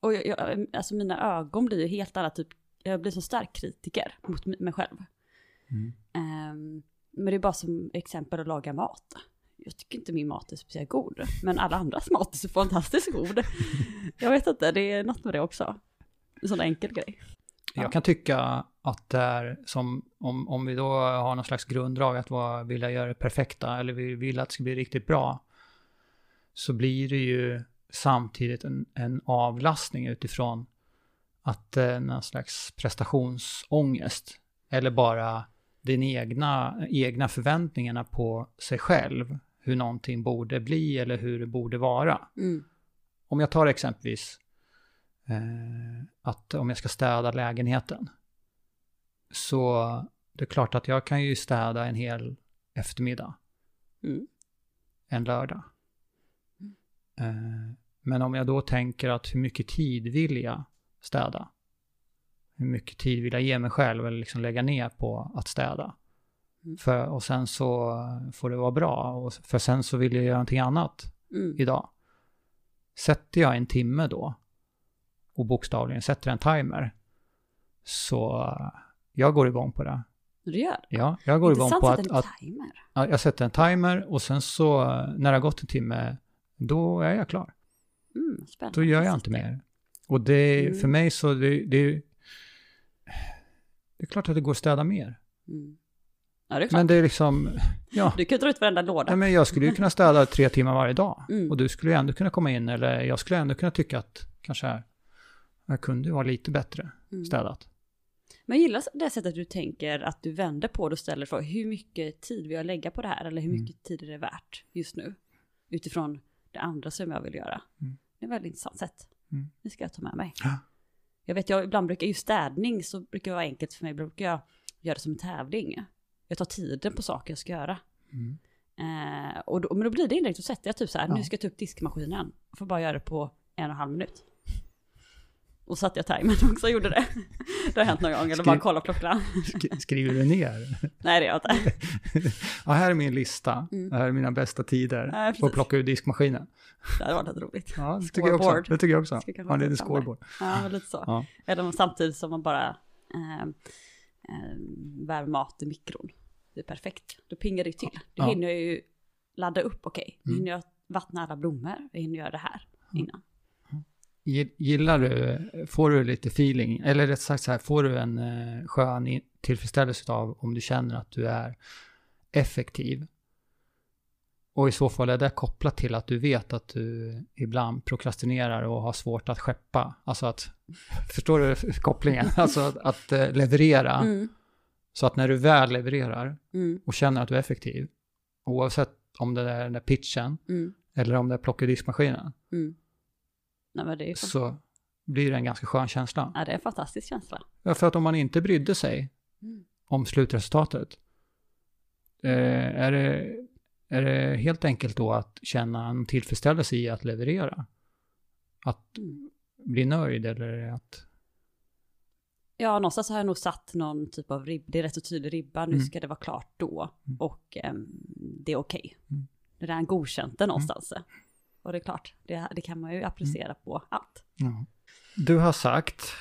Och jag, jag, alltså mina ögon blir ju helt alla typ, jag blir så stark kritiker mot mi- mig själv. Mm. Ehm, men det är bara som exempel att laga mat. Jag tycker inte min mat är speciellt god, men alla andras mat är så fantastiskt god. Jag vet inte, det är något med det också. En sån enkel grej. Ja. Jag kan tycka att det är som, om, om vi då har någon slags grunddrag att vara, vilja göra det perfekta eller vi vill att det ska bli riktigt bra, så blir det ju samtidigt en, en avlastning utifrån att eh, någon slags prestationsångest eller bara den egna, egna förväntningarna på sig själv, hur någonting borde bli eller hur det borde vara. Mm. Om jag tar exempelvis att om jag ska städa lägenheten. Så det är klart att jag kan ju städa en hel eftermiddag. Mm. En lördag. Eh, men om jag då tänker att hur mycket tid vill jag städa? Hur mycket tid vill jag ge mig själv eller liksom lägga ner på att städa? Mm. För, och sen så får det vara bra. Och, för sen så vill jag göra någonting annat Mm. idag. Sätter jag en timme då och bokstavligen sätter en timer så jag går igång på det. Du gör? Ja, jag går igång på att att, timer. ja, jag sätter en timer och sen så när det har gått en timme då är jag klar. Mm, spännande. Då gör jag inte mer. Och det Mm. för mig så det, det, det är klart att det går att städa mer. Mm. Ja, det är klart. Men det är liksom, ja. Du kan dra ut varenda låda. Nej, men jag skulle ju kunna städa tre timmar varje dag. Mm. Och du skulle ju ändå kunna komma in, eller jag skulle ändå kunna tycka att kanske jag kunde vara lite bättre Mm. städat. Men jag gillar det sättet du tänker att du vänder på det och ställer frågan hur mycket tid vill jag lägga på det här eller hur Mm. mycket tid är det värt just nu utifrån det andra som jag vill göra. Mm. Det är ett väldigt intressant sätt. Mm. Det ska jag ta med mig. Ja. Jag vet, jag ibland brukar, just städning så brukar det vara enkelt för mig, brukar jag göra det som en tävling. Jag tar tiden på saker jag ska göra. Mm. Eh, och då, men då blir det indirekt, då sätter jag typ så här, Ja. nu ska jag ta upp diskmaskinen. Jag får bara göra det på en och en halv minut. Och satte jag timern också och gjorde det. Det har hänt någon gång, eller bara kolla klockan. Sk- Skriver du ner? Nej det gör jag inte. ja, här är min lista. Mm. Det här är mina bästa tider. Nej, och plocka ur diskmaskinen. Det hade varit roligt. Ja, det tycker jag också. Det tycker jag också. Ha en liten scoreboard. Ja, lite så. Ja. Eller samtidigt som man bara eh, eh, värmer mat i mikron. Det är perfekt. Då pingar det till. Då Ja. hinner jag ju ladda upp, okej. Nu Mm. hinner jag vattna alla blommor. Jag hinner göra det här innan. Gi- Gillar du, får du lite feeling, eller rätt sagt så här, får du en eh, skön tillfredsställelse av om du känner att du är effektiv? Och i så fall är det kopplat till att du vet att du ibland prokrastinerar och har svårt att skeppa. Alltså att, förstår du kopplingen? Alltså att, att eh, leverera. Mm. Så att när du väl levererar Mm. och känner att du är effektiv, oavsett om det är den där pitchen Mm. eller om det är plocka diskmaskinen, Mm. Nej men det är ju så blir det en ganska skön känsla. ja, det är en fantastisk känsla. Ja, för att om man inte brydde sig Mm. om slutresultatet, eh, är, det, är det helt enkelt då att känna en tillfredsställelse i att leverera? Att Mm. bli nöjd eller att... Ja, någonstans har jag nog satt någon typ av ribb. Det är rätt så tydlig ribba. Nu Mm. ska det vara klart då. Mm. Och ehm, det är okej. Mm. Det är en godkänt det någonstans. Och det är klart, det, det kan man ju applicera på allt. Ja. Du har sagt,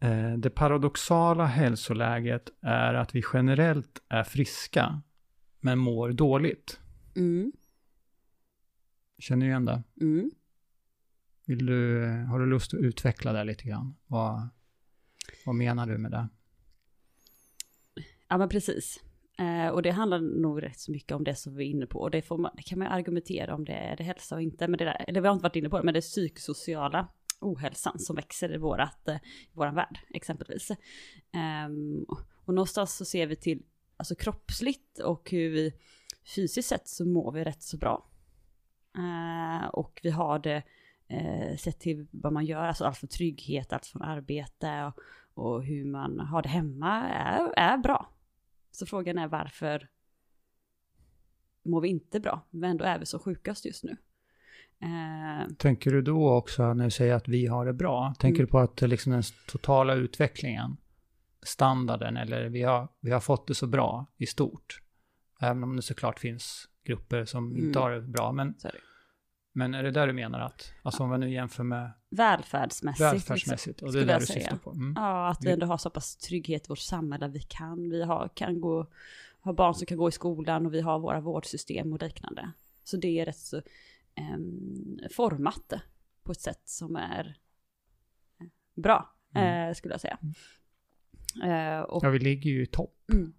eh, det paradoxala hälsoläget är att vi generellt är friska, men mår dåligt. Mm. Känner du igen det? Mm. Vill du, har du lust att utveckla det lite grann? Vad, vad menar du med det? Ja men precis. Eh, och det handlar nog rätt så mycket om det som vi är inne på. Och det, får man, det kan man ju argumentera om det är det hälsa och inte. Men det där, eller vi har inte varit inne på det, men det är psykosociala ohälsan som växer i vårat, eh, våran värld exempelvis. Ehm, och någonstans så ser vi till, alltså kroppsligt och hur vi fysiskt sett så mår vi rätt så bra. Eh, och vi har det eh, sett till vad man gör, alltså allt från trygghet, allt från arbete och, och hur man har det hemma är, är bra. Så frågan är varför mår vi inte bra, men ändå är vi så sjukast just nu. Eh, Tänker du då också när du säger att vi har det bra? Tänker Mm. du på att det liksom den totala utvecklingen, standarden eller vi har, vi har fått det så bra i stort? Även om det såklart finns grupper som Mm. inte har det bra. Men, så är det. men är det där du menar att, alltså om vi nu jämför med Välfärdsmässigt. Liksom, välfärdsmässigt, och det är jag du syftar på? Mm. Ja, att vi ändå har så pass trygghet i vårt samhälle. Vi kan, vi har, kan gå, ha barn som kan gå i skolan och vi har våra vårdsystem och liknande. Så det är rätt så ehm, format på ett sätt som är eh, bra, Mm. eh, skulle jag säga. Eh, och, Ja, vi ligger ju i topp mm,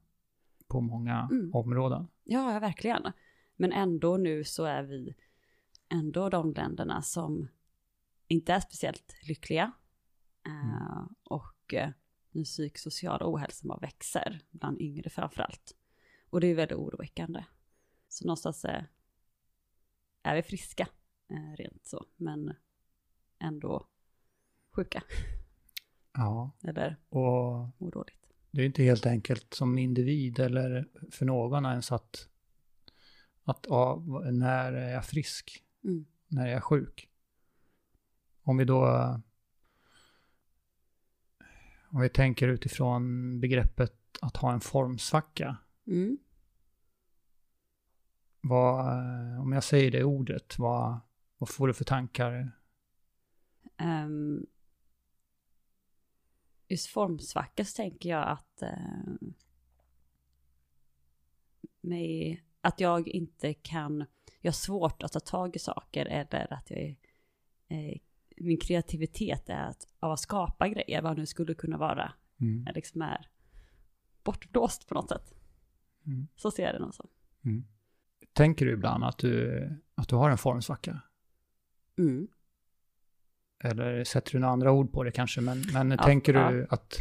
på många Mm. områden. ja, verkligen. Men ändå nu så är vi ändå de länderna som inte är speciellt lyckliga. Eh, och eh, den psykosociala ohälsan bara växer bland yngre framförallt. Och det är väldigt oroväckande. Så någonstans eh, är vi friska, rent så, men ändå sjuka Ja, eller och mår dåligt. det är inte helt enkelt som individ eller för någon ens att, att ja, när är jag frisk? Mm. När är jag sjuk? Om vi då om vi tänker utifrån begreppet att ha en formsvacka. Mm. Vad, om jag säger det ordet, vad, vad får du för tankar? Ehm, just formsvacka så tänker jag att ehm, mig, att jag inte kan, jag har svårt att ta tag i saker eller att jag är, eh, min kreativitet är att, av att skapa grejer, vad nu skulle kunna vara, Mm. är liksom är bortblåst på något sätt. Mm. Så ser jag det nog som. Mm. Tänker du ibland att du, att du har en formsvacka? Mm. Eller sätter du några andra ord på det kanske? Men, men Ja, tänker ja. du att...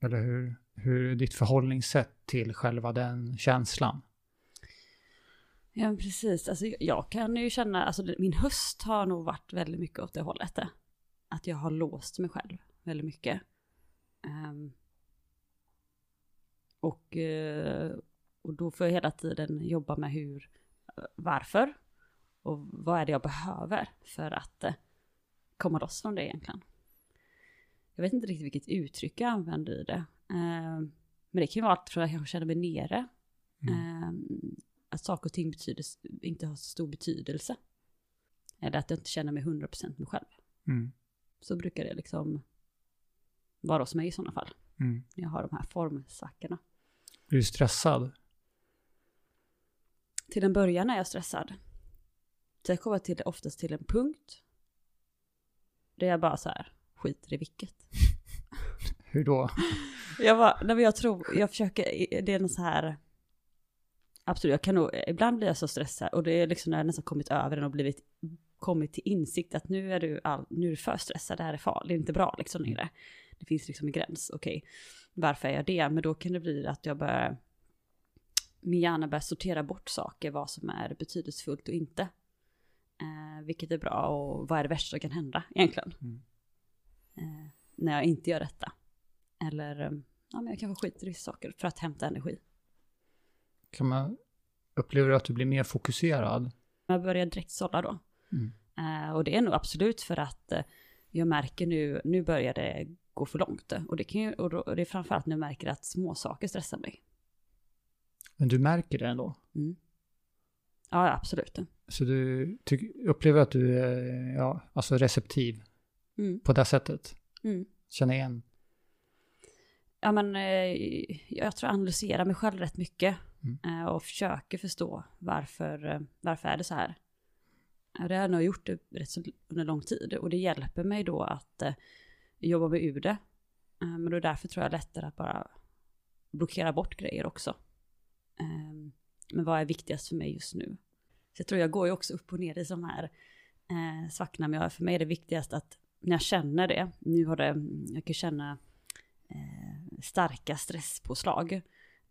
Eller hur, hur är ditt förhållningssätt till själva den känslan? Ja, men precis. Alltså, jag- kan ju känna, alltså min höst har nog varit väldigt mycket åt det hållet. eh. Att jag har låst mig själv väldigt mycket. Ehm, och, eh, och då får jag hela tiden jobba med hur, varför och vad är det jag behöver för att eh, komma loss från det egentligen. Jag vet inte riktigt vilket uttryck jag använder i det. Ehm, men det kan ju vara allt från att jag känner mig nere Mm. Ehm, att saker och ting betyder, inte har så stor betydelse. Eller att jag inte känner mig 100% mig själv. Mm. Så brukar det liksom vara hos mig i sådana fall. Mm. När jag har de här formsvackorna. Är du stressad? Till en början är jag stressad. Sen kommer jag till, oftast till en punkt. Där jag bara så här, skiter i vilket. Hur då? Jag bara, nej men jag tror, jag försöker, det är något så här. Absolut, jag kan nog, ibland blir jag så stressad och det är liksom när jag nästan kommit över den och blivit, kommit till insikt att nu är du, all, nu är du för stressad, det här är farligt, det är inte bra liksom längre. Det finns liksom en gräns, okej, varför är jag det? Men då kan det bli att jag börjar, min hjärna börjar sortera bort saker, vad som är betydelsefullt och inte. Eh, vilket är bra och vad är det värsta som kan hända egentligen? Mm. Eh, när jag inte gör detta. Eller, ja men jag kanske skiter i vissa saker för att hämta energi. Kan man, upplever du att du blir mer fokuserad? Jag börjar direkt sålla då. Mm. Eh, och det är nog absolut för att eh, jag märker nu, nu börjar det gå för långt. Och det, kan ju, och, då, och det är framförallt när jag märker att små saker stressar mig. Men du märker det ändå? Mm. Ja, absolut. Så du upplever att du är ja, alltså receptiv Mm. på det sättet? Mm. Känner igen? Ja, men eh, jag tror jag analyserar mig själv rätt mycket. Mm. Eh, och försöker förstå varför, eh, varför är det så här. Det har jag nog gjort det rätt så under lång tid. Och det hjälper mig då att eh, jobba mig ur det. Men då är därför tror jag lättare att bara blockera bort grejer också. Men vad är viktigast för mig just nu? Så jag tror jag går ju också upp och ner i sådana här svackna. Men för mig är det viktigast att när jag känner det, nu har det, jag kan känna starka stresspåslag.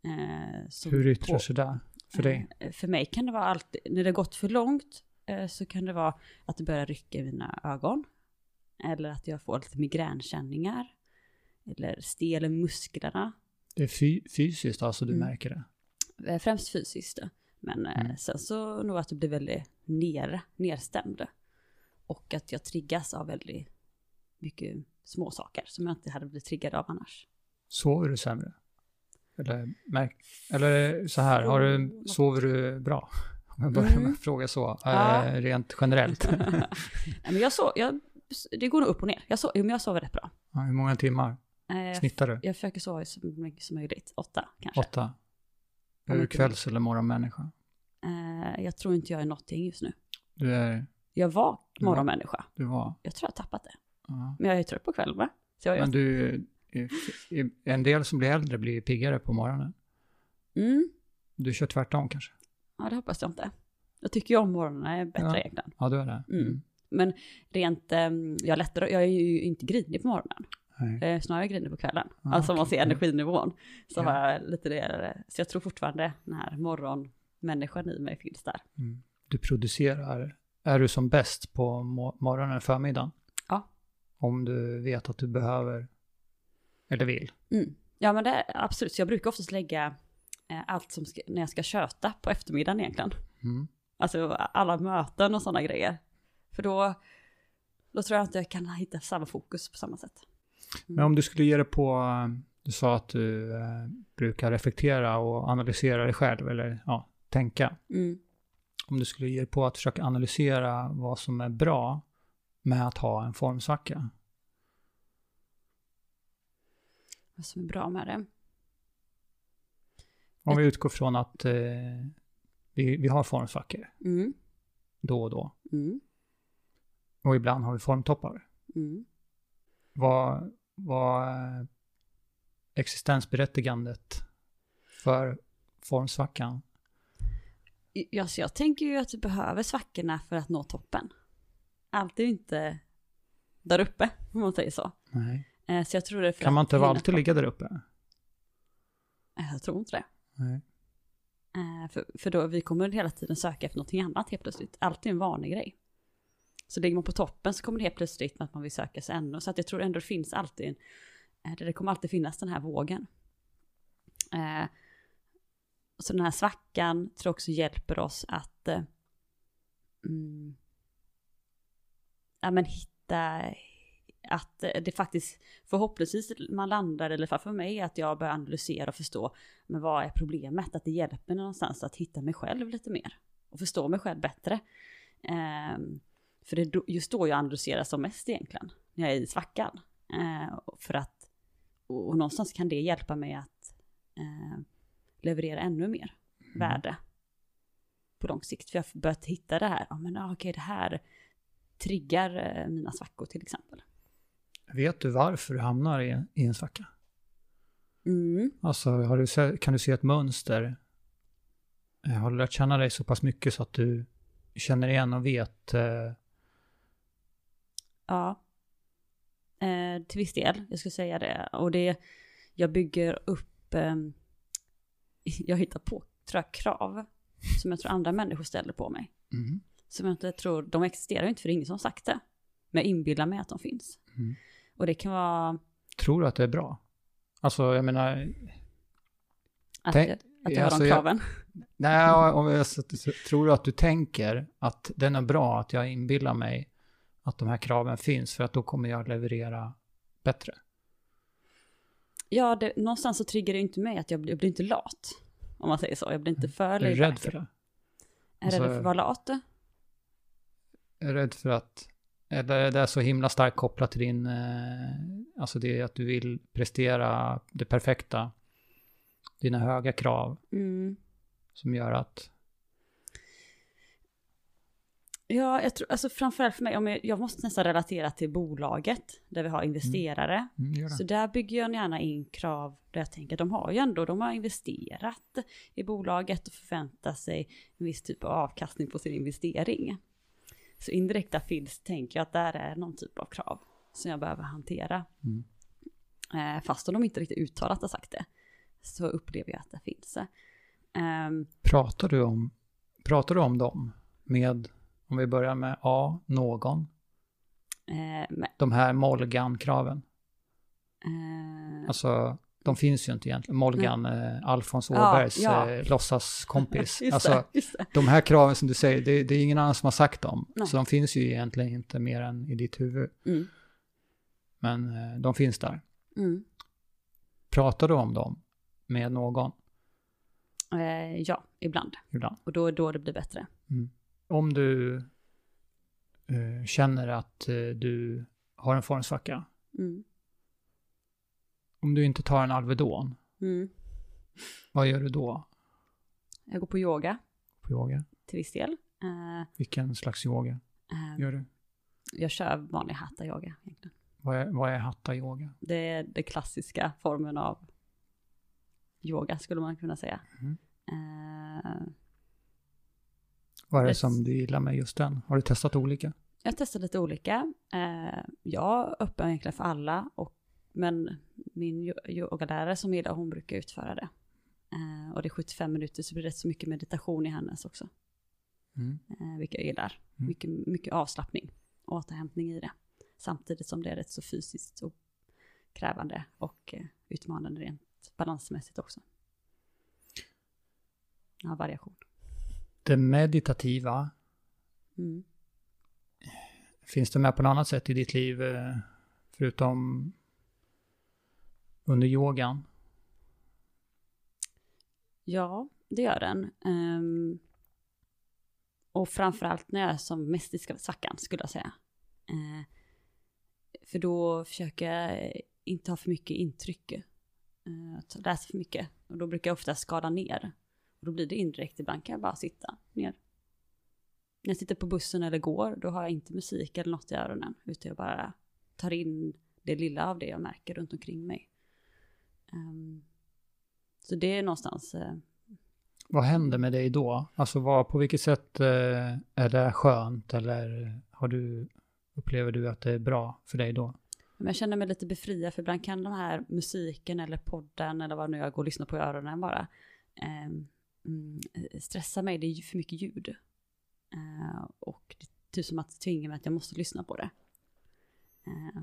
Eh, Hur yttrar på- sig det för dig? Eh, För mig kan det vara alltid, när det gått för långt eh, så kan det vara att det börjar rycka i mina ögon. Eller att jag får lite migränkänningar. Eller stel i musklerna. Det är fy, fysiskt alltså du Mm. märker det? Eh, Främst fysiskt. Men eh, Mm. sen så nog att det blir väldigt ner, nedstämd. Och att jag triggas av väldigt mycket små saker som jag inte hade blivit triggad av annars. Sover du sämre? Eller, märk, eller så här, har du, sover du bra? Om jag börjar med Mm. att fråga så, Ja. eh, rent generellt. Nej, men jag så, jag, det går nog upp och ner. Jag, so, jo, men jag sover rätt bra. Ja, hur många timmar Eh, snittar du? Jag försöker sova så mycket som möjligt. Åtta kanske. Åtta? Är du kvälls eller morgonmänniska? Eh, jag tror inte jag är någonting just nu. Du är, Jag var morgonmänniska. du var, Jag tror jag har tappat det. ja. Men jag är trött på kvällen va? Så jag, Men du, en del som blir äldre blir piggare på morgonen. mm, Du kör tvärtom kanske? ja, det hoppas jag inte. Jag tycker ju om morgonen är bättre Ja. egentligen. Ja, du är det? Mm. Men rent, eh, jag, är lättare, jag är ju inte grinig på morgonen. Nej. Är snarare grinig på kvällen. Ah, alltså om man ser energinivån. Så Ja. har jag lite det. Så jag tror fortfarande den här morgonmänniskan i mig finns där. Mm. Du producerar, är du som bäst på mo- morgonen och förmiddagen? Ja. Om du vet att du behöver, eller vill? Mm. Ja men det är absolut, så jag brukar oftast lägga eh, allt som ska, när jag ska köta på eftermiddagen egentligen. Mm. Alltså alla möten och sådana grejer. För då, då tror jag inte jag kan hitta samma fokus på samma sätt. Men om du skulle ge det på, du sa att du eh, brukar reflektera och analysera dig själv, eller ja, tänka. Mm. Om du skulle ge dig på att försöka analysera vad som är bra med att ha en formsvacka. Vad som är bra med det. Om vi utgår från att eh, vi, vi har formsvackor Mm. då och då. Mm. Och ibland har vi formtoppar. Mm. Vad, vad existensberättigandet för formsvackan? Ja, så jag tänker ju att du behöver svackorna för att nå toppen. Allt är ju inte där uppe, om man säger så. Nej. Eh, Så jag tror det är för Kan man att inte hinna alltid ligga där uppe? Eh, Jag tror inte det. Nej. Eh, För, för då, vi kommer hela tiden söka efter någonting annat helt plötsligt. Allt är en vanlig grej. Så ligger man på toppen så kommer det helt plötsligt att man vill söka sig ännu. Så att jag tror ändå det finns alltid en, det kommer alltid finnas den här vågen. Så den här svackan tror jag också hjälper oss att mm, ja, men hitta att eh, det faktiskt förhoppningsvis man landar, eller för mig, att jag börjar analysera och förstå, men vad är problemet? Att det hjälper mig någonstans att hitta mig själv lite mer och förstå mig själv bättre. Ehm, för det är just då jag analyserar som mest egentligen, när jag är i svackan. Och för att, och, och någonstans kan det hjälpa mig att eh, leverera ännu mer värde på lång sikt. För jag har börjat hitta det här, ja men ah, okej det här triggar eh, mina svackor till exempel. Vet du varför du hamnar i, i en svacka? Mm. Alltså, du kan du se ett mönster? Eh, Har du lärt känna dig så pass mycket så att du känner igen och vet? Eh, Ja. Eh, till viss del, jag skulle säga det. Och det, jag bygger upp, eh, jag hittar på, tror jag, krav som jag tror andra människor ställer på mig. mm. Som jag inte tror, de existerar ju inte för det är ingen som sagt det. Men jag inbillar mig att de finns. Mm. Och det kan vara Tror du att det är bra? Alltså, jag menar, att, Tänk- att jag alltså, har de jag- kraven. nej, om jag, så- så- tror du att du tänker att den är bra, att jag inbillar mig att de här kraven finns, för att då kommer jag leverera bättre? Ja, det, någonstans så triggar det inte mig att jag blir, jag blir inte lat. Om man säger så. Jag blir inte för Är du rädd för det? Är Alltså- rädd för att vara lat? är rädd för att, eller är det så himla starkt kopplat till din, eh, alltså det är att du vill prestera det perfekta, dina höga krav Mm. som gör att, Ja, jag tror, alltså framförallt för mig, om jag, jag måste nästan relatera till bolaget där vi har investerare. mm, gör Så det. där bygger jag gärna in krav där jag tänker de har ju ändå, de har investerat i bolaget och förväntar sig en viss typ av avkastning på sin investering. Så indirekta finns, tänker jag att där är någon typ av krav som jag behöver hantera. Mm. Eh, fast om de inte riktigt uttalat har sagt det, så upplever jag att det finns. Ehm, Pratar du om, pratar du om dem med, om vi börjar med A, någon, eh, men, de här Molgan-kraven? eh, Alltså, de finns ju inte egentligen. Molgan, eh, Alfons Ja, Åbergs ja. eh, låtsaskompis. alltså, de här kraven som du säger, det, det är ingen annan som har sagt dem. Nej. Så de finns ju egentligen inte mer än i ditt huvud. Mm, Men eh, de finns där. mm. Pratar du om dem med någon Eh, ja, ibland. ibland? Och då är då det blir bättre. Om du eh, känner att eh, du har en formsvacka, Mm. Om du inte tar en Alvedon, Mm. vad gör du då Jag går på yoga på yoga? till viss del. Eh, Vilken slags yoga eh, gör du? jag kör vanlig hatta yoga egentligen. Vad är, vad är hatta yoga? Det är den klassiska formen av yoga skulle man kunna säga. Mm. Eh, Vad är det som du gillar med just den? Har du testat olika? jag har testat lite olika. Jag är öppen egentligen för alla, och, men min yo- yogalärare som gillar, hon brukar utföra det. Eh, och det är 75 minuter så det blir rätt så mycket meditation i hennes också. Mm. eh, vilket jag gillar. Mm. Mycket, mycket avslappning och återhämtning i det. Samtidigt som det är rätt så fysiskt och krävande och eh, utmanande rent balansmässigt också. Ja, variation. Det meditativa, Mm. finns det med på något annat sätt i ditt liv eh, förutom under yogan? Ja, det gör den. Um, och framförallt när jag är som mest i svackan skulle jag säga. Uh, för då försöker jag inte ha för mycket intryck. Uh, läsa för mycket. Och då brukar jag ofta skala ner. Och då blir det indirekt, ibland kan jag bara sitta ner. När jag sitter på bussen eller går, då har jag inte musik eller något i öronen. Utan jag bara tar in det lilla av det jag märker runt omkring mig. Ehm, Så det är någonstans, eh, Vad händer med dig då? Alltså vad, på vilket sätt eh, är det skönt eller har du, upplever du att det är bra för dig då? jag känner mig lite befriad för ibland kan de här musiken eller podden eller vad nu jag går och lyssnar på i öronen bara mm, stressa mig, det är för mycket ljud. Eh, och det är typ som att tvinga mig att jag måste lyssna på det. Eh,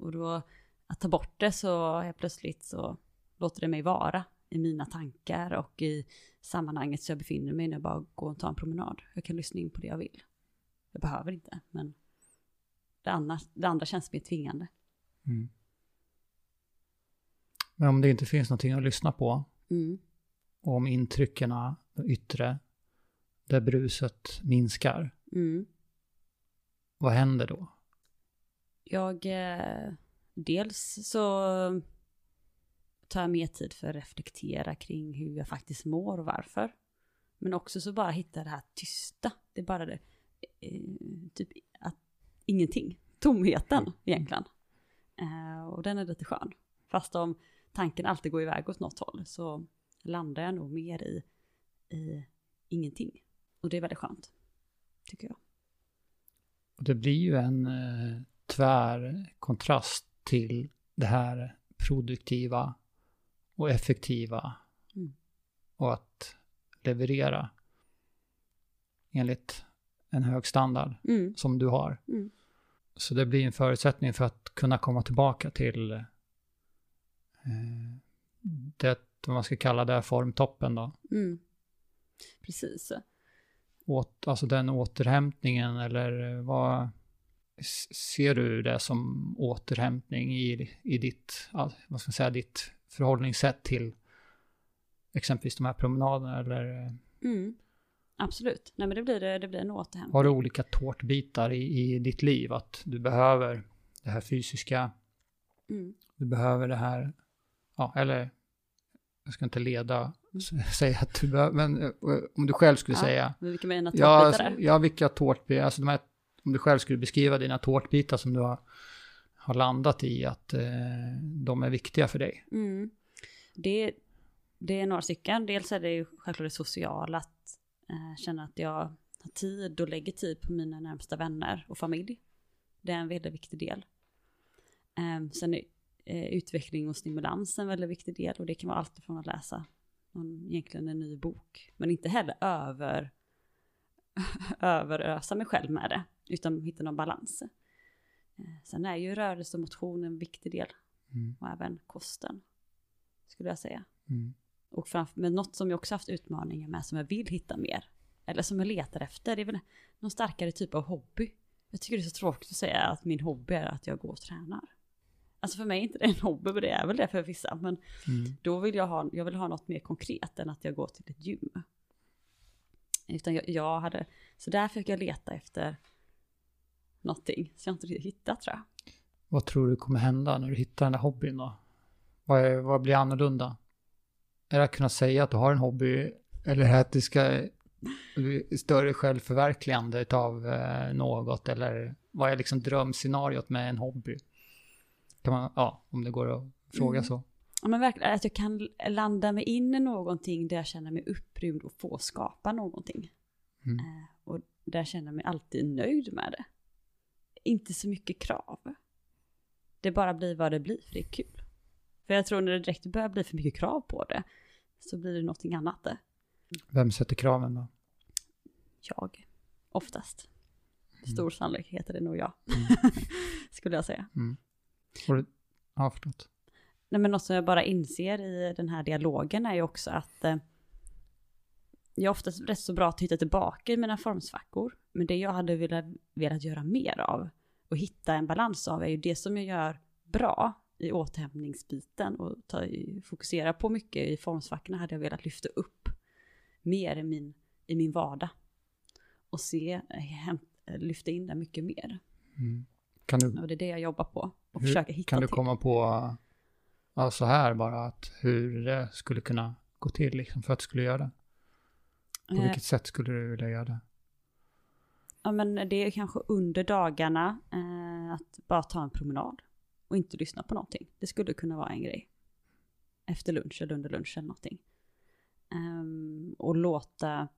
och då, att ta bort det så helt plötsligt så låter det mig vara i mina tankar och i sammanhanget så jag befinner mig när jag bara går och tar en promenad. Jag kan lyssna in på det jag vill. Jag behöver inte, men det andra, det andra känns mer tvingande. Mm. Men om det inte finns någonting att lyssna på Mm. och om intrycken, yttre, där bruset minskar, Mm. vad händer då? Jag, eh, dels så tar jag mer tid för att reflektera kring hur jag faktiskt mår och varför. Men också så bara hitta det här tysta. Det är bara det, eh, typ att ingenting. Tomheten egentligen. Eh, och den är lite skön. Fast om tanken alltid går iväg åt något håll så landar jag nog mer i, i ingenting. Och det är väldigt skönt, tycker jag. Och det blir ju en eh, tvär kontrast till det här produktiva och effektiva Mm. och att leverera enligt en hög standard Mm, som du har. mm, Så det blir en förutsättning för att kunna komma tillbaka till eh, det, vad man ska kalla det, formtoppen då. mm. Precis. Åt, alltså den återhämtningen eller vad ser du det som återhämtning i, i ditt, ja, vad ska man säga, ditt förhållningssätt till exempelvis de här promenaderna eller Mm. Absolut. Nej men det blir, det blir en återhämtning. har du olika tårtbitar i, i ditt liv? Att du behöver det här fysiska, Mm. du behöver det här, ja, eller jag ska inte leda, s- säga att du behöver, men eh, om du själv skulle Ja, säga, vilka ja, tårtbitar alltså, där? ja, vilka tårtbitar, alltså de här, om du själv skulle beskriva dina tårtbitar som du har, har landat i, att eh, de är viktiga för dig. Mm. Det, det är några stycken. Dels är det ju självklart det sociala, att eh, känna att jag har tid och lägger tid på mina närmsta vänner och familj. Det är en väldigt viktig del. Eh, sen är eh, utveckling och stimulans en väldigt viktig del och det kan vara allt från att läsa någon, egentligen en ny bok, men inte heller över överösa mig själv med det, utan hitta någon balans. Eh, sen är ju rörelse och motion en viktig del Mm. och även kosten, skulle jag säga. Mm. Och framför, men något som jag också haft utmaningar med som jag vill hitta mer, eller som jag letar efter, det är väl någon starkare typ av hobby. Jag tycker det är så tråkigt att säga att min hobby är att jag går och tränar. Alltså för mig är inte det en hobby, men det är väl det för vissa. Men Mm. då vill jag ha, jag vill ha något mer konkret än att jag går till ett gym. Utan jag, jag hade, så där fick jag leta efter någonting som jag inte riktigt hittat tror jag. Vad tror du kommer hända när du hittar den där hobbyn då? Vad, är, vad blir annorlunda? Är det att kunna säga att du har en hobby eller är det att det ska bli större självförverkligande av eh, något eller vad är liksom drömscenariot med en hobby? Kan man, ja, om det går att fråga Mm. så. Ja men verkligen, att jag kan landa mig in i någonting där jag känner mig upprymd och få skapa någonting. Mm. Eh, och där jag känner mig alltid nöjd med det. Inte så mycket krav. Det bara blir vad det blir, för det är kul. För jag tror när det direkt börjar bli för mycket krav på det, så blir det någonting annat. Vem sätter kraven då? Jag, oftast. Stor sannolikhet är det nog jag, Mm. skulle jag säga. Och du, ja, förlåt. Nej men något som jag bara inser i den här dialogen är ju också att eh, jag är oftast rätt så bra att hitta tillbaka i mina formsvackor. Men det jag hade velat, velat göra mer av och hitta en balans av är ju det som jag gör bra i återhämtningsbiten och ta, fokusera på mycket i formsvackorna hade jag velat lyfta upp mer i min, i min vardag. Och se, eh, hämt, lyfta in det mycket mer. Mm. Kan du, Och det är det jag jobbar på. Och Hur- försöka hitta kan du till. komma på ja, så här bara att hur det skulle kunna gå till liksom för att du skulle göra det? På Eh, vilket sätt skulle du vilja göra det? Ja men det är kanske under dagarna eh, att bara ta en promenad och inte lyssna på någonting. Det skulle kunna vara en grej. efter lunch eller under lunch eller någonting. Um, och låta,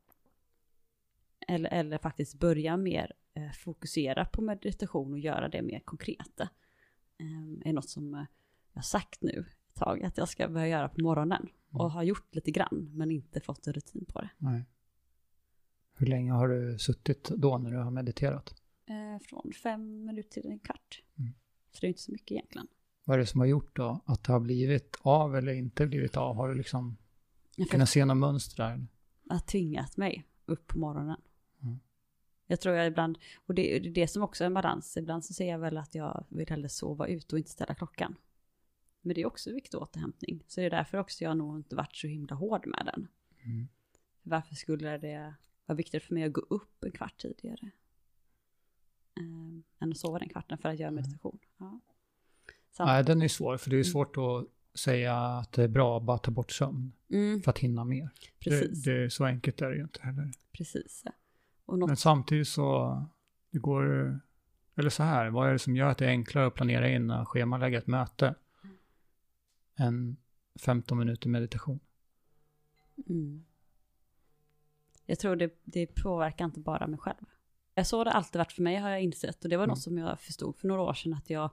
eller, eller faktiskt börja mer eh, fokusera på meditation och göra det mer konkreta. Um, är något som eh, jag sagt nu ett tag att jag ska börja göra på morgonen. Och har gjort lite grann, men inte fått en rutin på det. Nej. Hur länge har du suttit då när du har mediterat? Eh, från fem minuter till en kvart. Mm. Så det är inte så mycket egentligen. Vad är det som har gjort då att det har blivit av eller inte blivit av? Har du liksom Jag kunnat se några mönster där? har tvingat mig upp på morgonen. Mm. Jag tror jag ibland, och det är det som också är en balans, ibland så ser jag väl att jag vill hellre sova ut och inte ställa klockan. Men det är också viktig återhämtning. Så det är därför också jag nog inte varit så himla hård med den. Mm. Varför skulle det vara viktigt för mig att gå upp en kvart tidigare? Eh, än att sova den kvarten för att göra meditation. Ja. Så, Nej, den är svår, för det är svårt att säga att det är bra att bara ta bort sömn mm, för att hinna mer. precis, Det, det är så enkelt är det ju inte heller. precis. Något, Men samtidigt så, det går, eller så här, vad är det som gör att det är enklare att planera in och schemalägga ett möte än 15 minuter meditation? mm. Jag tror det, det påverkar inte bara mig själv. Jag så har det alltid varit för mig har jag insett och det var Mm. något som jag förstod för några år sedan att jag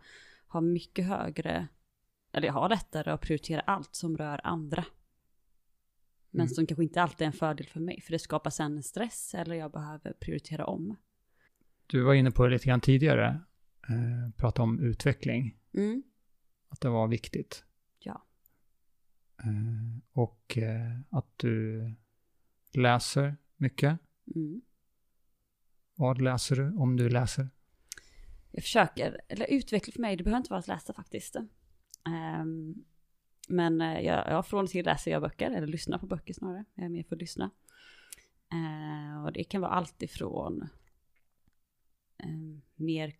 har mycket högre, eller jag har lättare att prioritera allt som rör andra. Men Mm. som kanske inte alltid är en fördel för mig, för det skapar sen en stress eller jag behöver prioritera om. Du var inne på det lite grann tidigare, eh, prata om utveckling, Mm. att det var viktigt. Ja. Eh, och eh, att du läser mycket. Mm. Vad läser du om du läser? Jag försöker, eller utveckla för mig, det behöver inte vara att läsa faktiskt. Ehm, men eh, jag, jag från och till läser jag böcker, eller lyssnar på böcker snarare. Jag är mer för att lyssna. Eh, och det kan vara allt ifrån ehm, mer,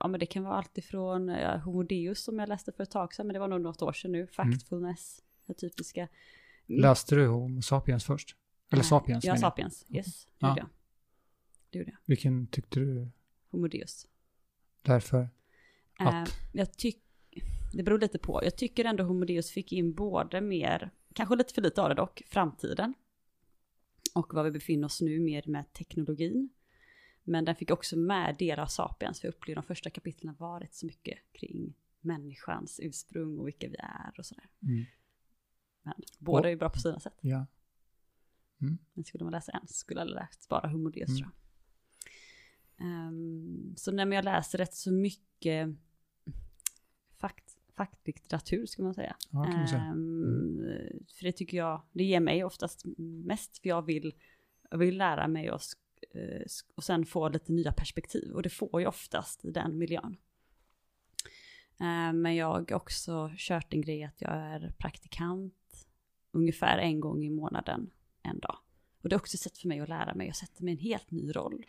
ja men det kan vara allt ifrån uh, Homo Deus som jag läste för ett tag sedan, men det var nog något år sedan nu. Factfulness, det typiska. Läste du Homo sapiens först? Eller Eh, sapiens? Ja. Sapiens, yes. Det Ja. gjorde jag. Det gjorde jag. Vilken tyckte du Homo Deus. därför? Eh, Att? jag tycker, det beror lite på. Jag tycker ändå Homo Deus fick in både mer, kanske lite för lite av det dock, framtiden. Och var vi befinner oss nu mer med teknologin. Men den fick också med delar av Sapiens, för jag upplevde de första kapitlen var rätt så mycket kring människans ursprung och vilka vi är och sådär. Mm. Men båda är ju bra på sina sätt. Ja. Men skulle man läsa en så skulle jag läst bara Homo Deus Mm. tror jag. Ehm, så när jag läser rätt så mycket fakt, faktlitteratur ska man säga. Ja, man säga. Ehm, För det tycker jag, det ger mig oftast mest, för jag vill, jag vill lära mig och, eh, och sen få lite nya perspektiv. Och det får jag oftast i den miljön. Ehm, Men jag har också kört en grej att jag är praktikant ungefär en gång i månaden, en dag. Och det är också ett sätt för mig att lära mig, jag sätter mig i en helt ny roll.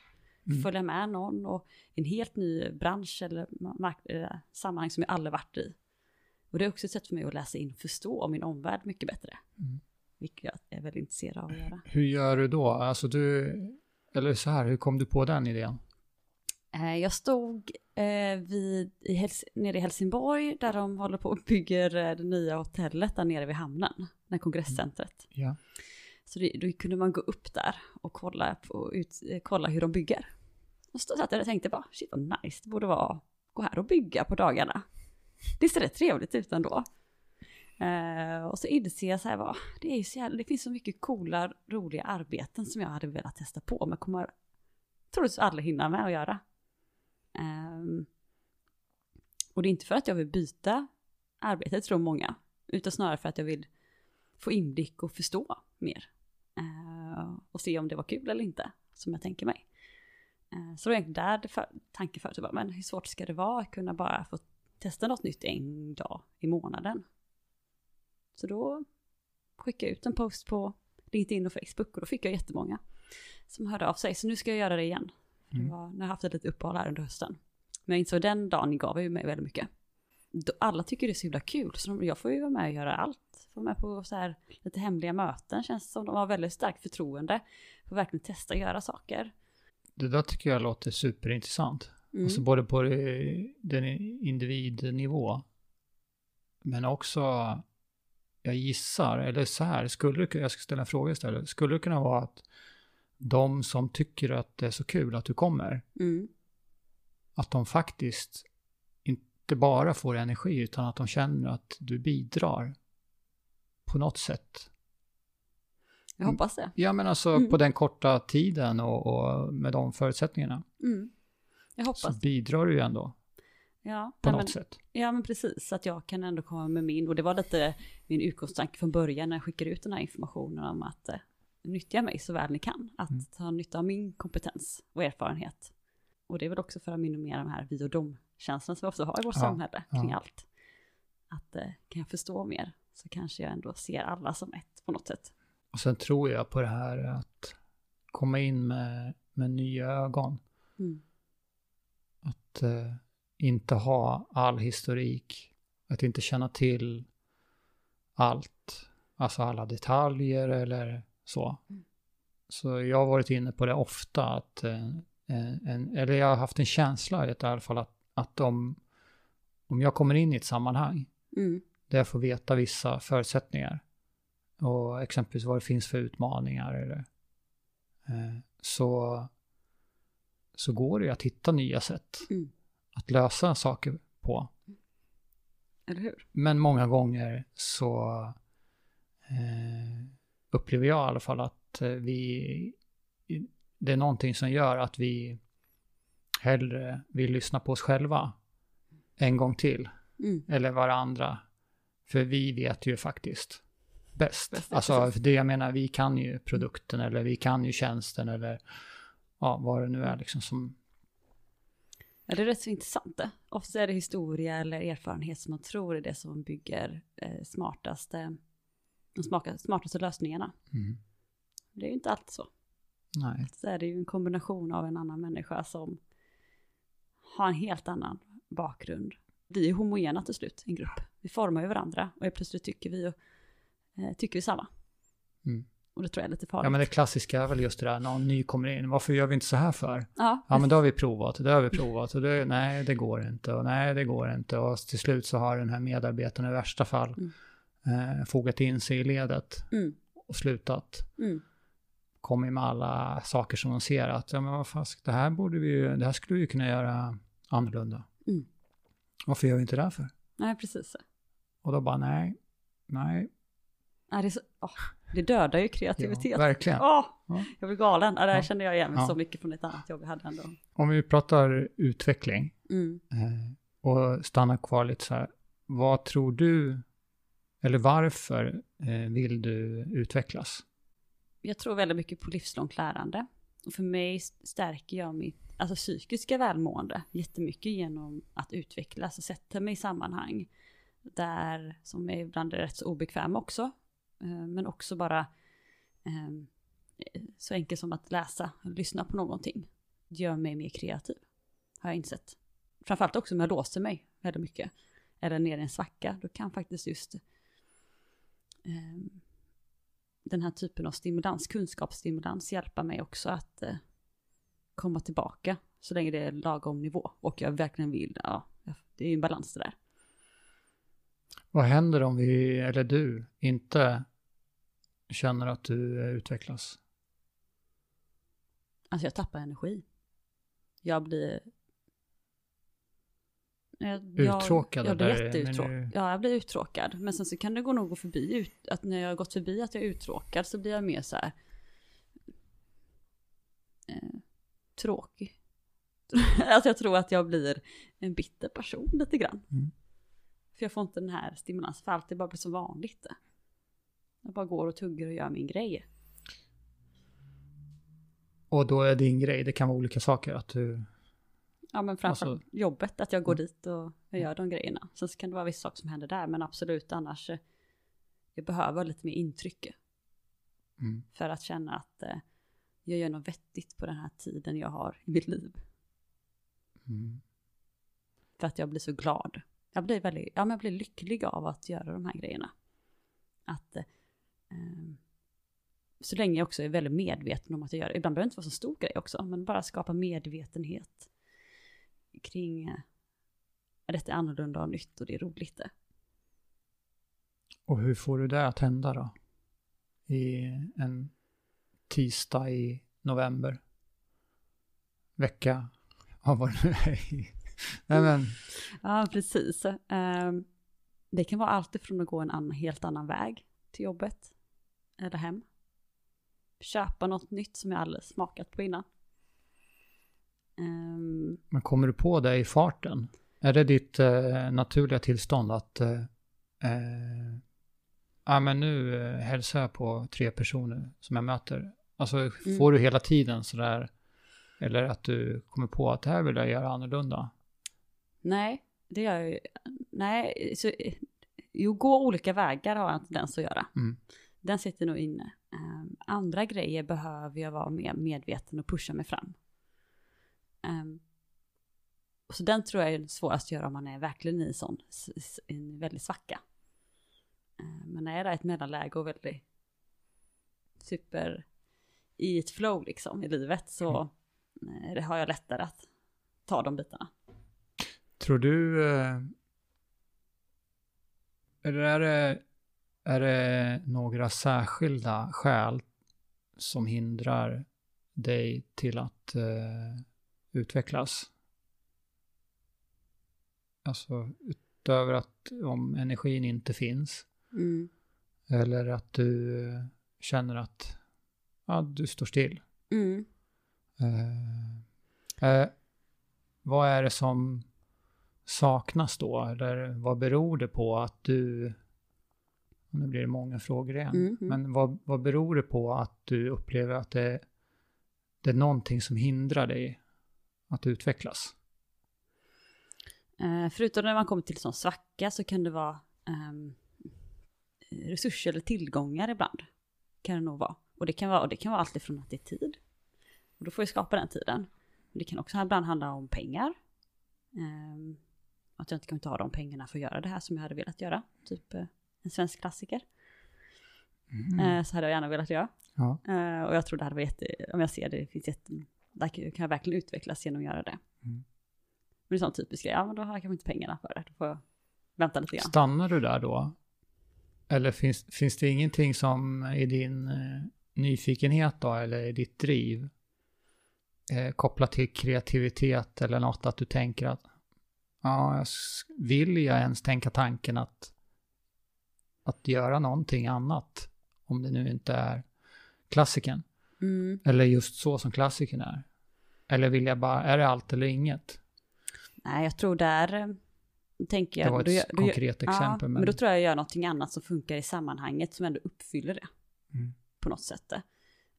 Mm. Följa med någon och en helt ny bransch eller mark- eh, sammanhang som jag aldrig varit i. Och det är också ett sätt för mig att läsa in och förstå min omvärld mycket bättre. Mm. Vilket jag är väldigt intresserad av att göra. Hur gör du då? Alltså du, eller så här, hur kom du på den idén? Eh, Jag stod eh, vid, i Hels- nere i Helsingborg där de håller på och bygger det nya hotellet där nere vid hamnen, här kongresscentret. Ja. Så det, då kunde man gå upp där och kolla, på, ut, kolla hur de bygger. Och så satt jag och tänkte bara, shit vad nice det borde vara att gå här och bygga på dagarna. Det ser rätt trevligt ut ändå. Eh, och så inser jag så här, va, det, är ju så jävla, det finns så mycket coola, roliga arbeten som jag hade velat testa på, men kommer troligtvis aldrig hinna med att göra. Ehm, och det är inte för att jag vill byta arbete, tror många, utan snarare för att jag vill få inblick och förstå mer. Eh, och se om det var kul eller inte, som jag tänker mig. Eh, så det var egentligen där det för, tanken för typ, men hur svårt ska det vara att kunna bara få testa något nytt en dag i månaden? Så då skickade jag ut en post på LinkedIn och Facebook och då fick jag jättemånga som hörde av sig. Så nu ska jag göra det igen. För Det Mm. var, nu har jag haft ett litet uppehåll här under hösten. Men jag insåg den dagen gav ju mig väldigt mycket. Alla tycker det är så himla kul, så de- jag får ju vara med och göra allt. Få vara med på så här lite hemliga möten, känns som de har väldigt starkt förtroende. Får verkligen testa att göra saker. Det där tycker jag låter superintressant. Mm. Alltså både på den individnivå Men också, jag gissar, eller så här, skulle det, jag ska ställa en fråga istället. Skulle det kunna vara att de som tycker att det är så kul att du kommer, Mm. att de faktiskt inte bara får energi utan att de känner att du bidrar på något sätt. Jag hoppas det. Ja men alltså Mm. på den korta tiden och, och med de förutsättningarna Mm. Jag så hoppas. bidrar du ju ändå Ja, på något men, sätt. ja, men precis. Att jag kan ändå komma med min, och det var lite min utgångstanke från början när jag skickade ut den här informationen om att eh, nyttja mig så väl ni kan. Att Mm. ta nytta av min kompetens och erfarenhet. Och det är väl också för att minimera de här vi och dom-känslorna som vi också har i vårt Ja, samhälle kring ja. allt. Att eh, kan jag förstå mer så kanske jag ändå ser alla som ett på något sätt. Och sen tror jag på det här att komma in med, med nya ögon. Mm. Att eh, inte ha all historik. Att inte känna till allt. Alltså alla detaljer eller så. Mm. Så jag har varit inne på det ofta. att eh, en, en, Eller jag har haft en känsla i alla fall att, att om, om jag kommer in i ett sammanhang Mm. där jag får veta vissa förutsättningar. Och exempelvis vad det finns för utmaningar. Eller, eh, så, så går det ju att hitta nya sätt Mm. att lösa saker på. Eller hur? Men många gånger så eh, upplever jag i alla fall att eh, vi, det är någonting som gör att vi hellre vill lyssna på oss själva en gång till Mm. eller varandra. För vi vet ju faktiskt bäst. Alltså det jag menar, vi kan ju produkten eller vi kan ju tjänsten eller ja, vad det nu är liksom som... Ja, det är rätt så intressant det. Ofta är det historia eller erfarenhet som man tror är det som bygger eh, smartaste, de smartaste lösningarna. Mm. Det är ju inte alltid så. Nej. Så är det ju en kombination av en annan människa som har en helt annan bakgrund. Vi är homogena till slut, en grupp. Vi formar ju varandra och plötsligt tycker vi, och, eh, tycker vi samma. Mm. Och det tror jag är lite farligt. Ja men det klassiska är väl just det där, någon ny kommer in, varför gör vi inte så här för? ja, Ja men då har vi provat, det har vi provat och det, nej det går inte och nej det går inte och till slut så har den här medarbetaren i värsta fall Mm. eh, fogat in sig i ledet Mm, och slutat. mm, Kommit med alla saker som de ser att, ja men vad fast, det här borde vi ju, det här skulle vi ju kunna göra annorlunda. Mm. Varför gör vi inte det här för? nej precis. Och då bara nej, nej, Ja, det, så, åh, det dödar ju ja, kreativitet. verkligen. Åh, Ja. jag blir galen. Ja, det här Ja. kände jag igen mig Ja. så mycket från ett annat jobb jag hade ändå. Om vi pratar utveckling Mm. eh, och stannar kvar lite så här, vad tror du, eller varför eh, vill du utvecklas? Jag tror väldigt mycket på livslångt lärande. Och för mig stärker jag mitt alltså, psykiska välmående jättemycket genom att utvecklas och sätta mig i sammanhang där, som är ibland är rätt så obekväm också, eh, men också bara eh, så enkelt som att läsa och lyssna på någonting gör mig mer kreativ, har jag insett. Framförallt också om jag låser mig väldigt mycket, eller ner i en svacka, då kan faktiskt just eh, den här typen av stimulans, kunskapsstimulans, hjälpa mig också att eh, komma tillbaka så länge det är lagom nivå och jag verkligen vill, ja, det är ju en balans det där. Vad händer om vi, eller du, inte känner att du utvecklas? Alltså jag tappar energi. Jag blir... Jag, Uttråkad, Jag, jag blir jätteuttråkad. Ja, jag blir uttråkad. Men sen så kan det gå nog gå förbi, ut, att när jag har gått förbi att jag är uttråkad så blir jag mer så här... Eh, tråkig. alltså jag tror att jag blir en bitter person lite grann. Mm. För jag får inte den här stimulansen, för allt det bara blir så vanligt. Jag bara går och tuggar och gör min grej. Och då är din grej, det kan vara olika saker, att du, Ja men framförallt Alltså- jobbet, att jag går dit och jag gör de grejerna. Sen så kan det vara vissa saker som händer där, men absolut annars. eh, Jag behöver lite mer intryck mm, för att känna att eh, jag gör något vettigt på den här tiden jag har i mitt liv. mm, För att jag blir så glad. Jag blir väldigt, ja men jag blir lycklig av att göra de här grejerna. Att eh, eh, så länge jag också är väldigt medveten om att jag gör det. Ibland behöver det inte vara så stor grej också, men bara skapa medvetenhet kring eh, att detta är annorlunda och nytt och det är roligt det. Och hur får du det att hända då? I en tisdag i november? Vecka? Ja, vad det nu är. i- Nej men, Ja, precis. Ehm, det kan vara allt ifrån att gå en annan, helt annan väg till jobbet eller hem. Köpa något nytt som jag aldrig smakat på innan. Ehm, men kommer du på det i farten? Är det ditt eh, naturliga tillstånd att eh, eh, ja men nu eh, hälsar jag på tre personer som jag möter. Alltså Mm. får du hela tiden sådär, eller att du kommer på att det här vill jag göra annorlunda? nej, det gör jag ju. Nej, så, jo, gå olika vägar har jag en tendens att göra. Mm. Den sitter nog inne. Ehm, andra grejer behöver jag vara mer medveten och pusha mig fram. Um, så den tror jag är svårast att göra om man är verkligen i sån, en väldigt svacka. Ehm, men när jag är i ett mellanläge och väldigt super i ett flow liksom i livet så eh, det har jag lättare att ta de bitarna. Tror du, eh, är det, är det några särskilda skäl som hindrar dig till att eh, utvecklas? Alltså utöver att om energin inte finns Mm. eller att du eh, känner att ja, du står still. Mm. Eh, eh, vad är det som saknas då? Eller vad beror det på att du... Nu blir det många frågor igen. Mm, mm. Men vad, vad beror det på att du upplever att det, det är någonting som hindrar dig att utvecklas? Eh, förutom när man kommer till sån svacka så kan det vara ehm, resurser eller tillgångar ibland. Kan det nog vara. Och det kan vara, och det kan vara allt ifrån att det är tid. Och då får jag skapa den tiden. Men det kan också ibland handla om pengar. Ehm, att jag inte kommer ta de pengarna för att göra det här som jag hade velat göra. Typ eh, en svensk klassiker. Eh, så hade jag gärna velat göra. Ja. Eh, och jag tror det hade varit jätte, om jag ser det, det finns jätte, där kan jag verkligen utvecklas genom att göra det. Mm. Men det är sån typisk grej, ja men då har jag kanske inte pengarna för det, då får jag vänta lite grann. Stannar du där då? Eller finns, finns det ingenting som i din eh, nyfikenhet då, eller i ditt driv, eh, kopplat till kreativitet eller något, att du tänker att ja, jag vill jag ens tänka tanken att, att göra någonting annat, om det nu inte är klassiken, Mm. eller just så som klassiken är? Eller vill jag bara, är det allt eller inget? Nej, jag tror där eh, tänker jag... Det var ett gör- konkret exempel. Ja, men då tror jag jag gör någonting annat som funkar i sammanhanget som ändå uppfyller det Mm. på något sätt.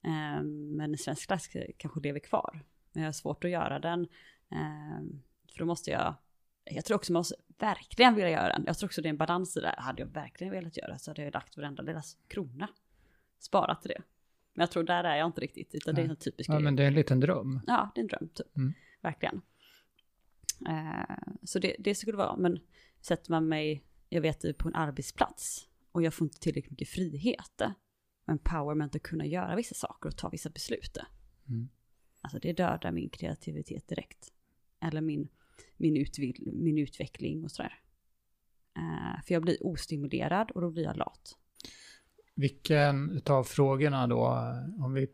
Ehm, men en svensk klassiker kanske lever kvar. Men jag har svårt att göra den. ehm, för då måste jag... Jag tror också man måste verkligen vilja göra den. Jag tror också det är en balans i det. Hade jag verkligen velat göra så hade jag lagt varenda lilla krona. Sparat till det. Men jag tror där är jag inte riktigt. Utan det är Nej. en typisk Ja, grej. men det är en liten dröm. Ja, det är en dröm typ. Mm. Verkligen. Eh, så det, det skulle vara, men sätter man mig, jag vet det på en arbetsplats och jag får inte tillräckligt mycket frihet empowerment att kunna göra vissa saker och ta vissa beslut. Mm. Alltså det dödar min kreativitet direkt. Eller min, min, utvill, min utveckling och sådär. Eh, för jag blir ostimulerad och då blir jag lat. Vilken utav frågorna då, eh, om vi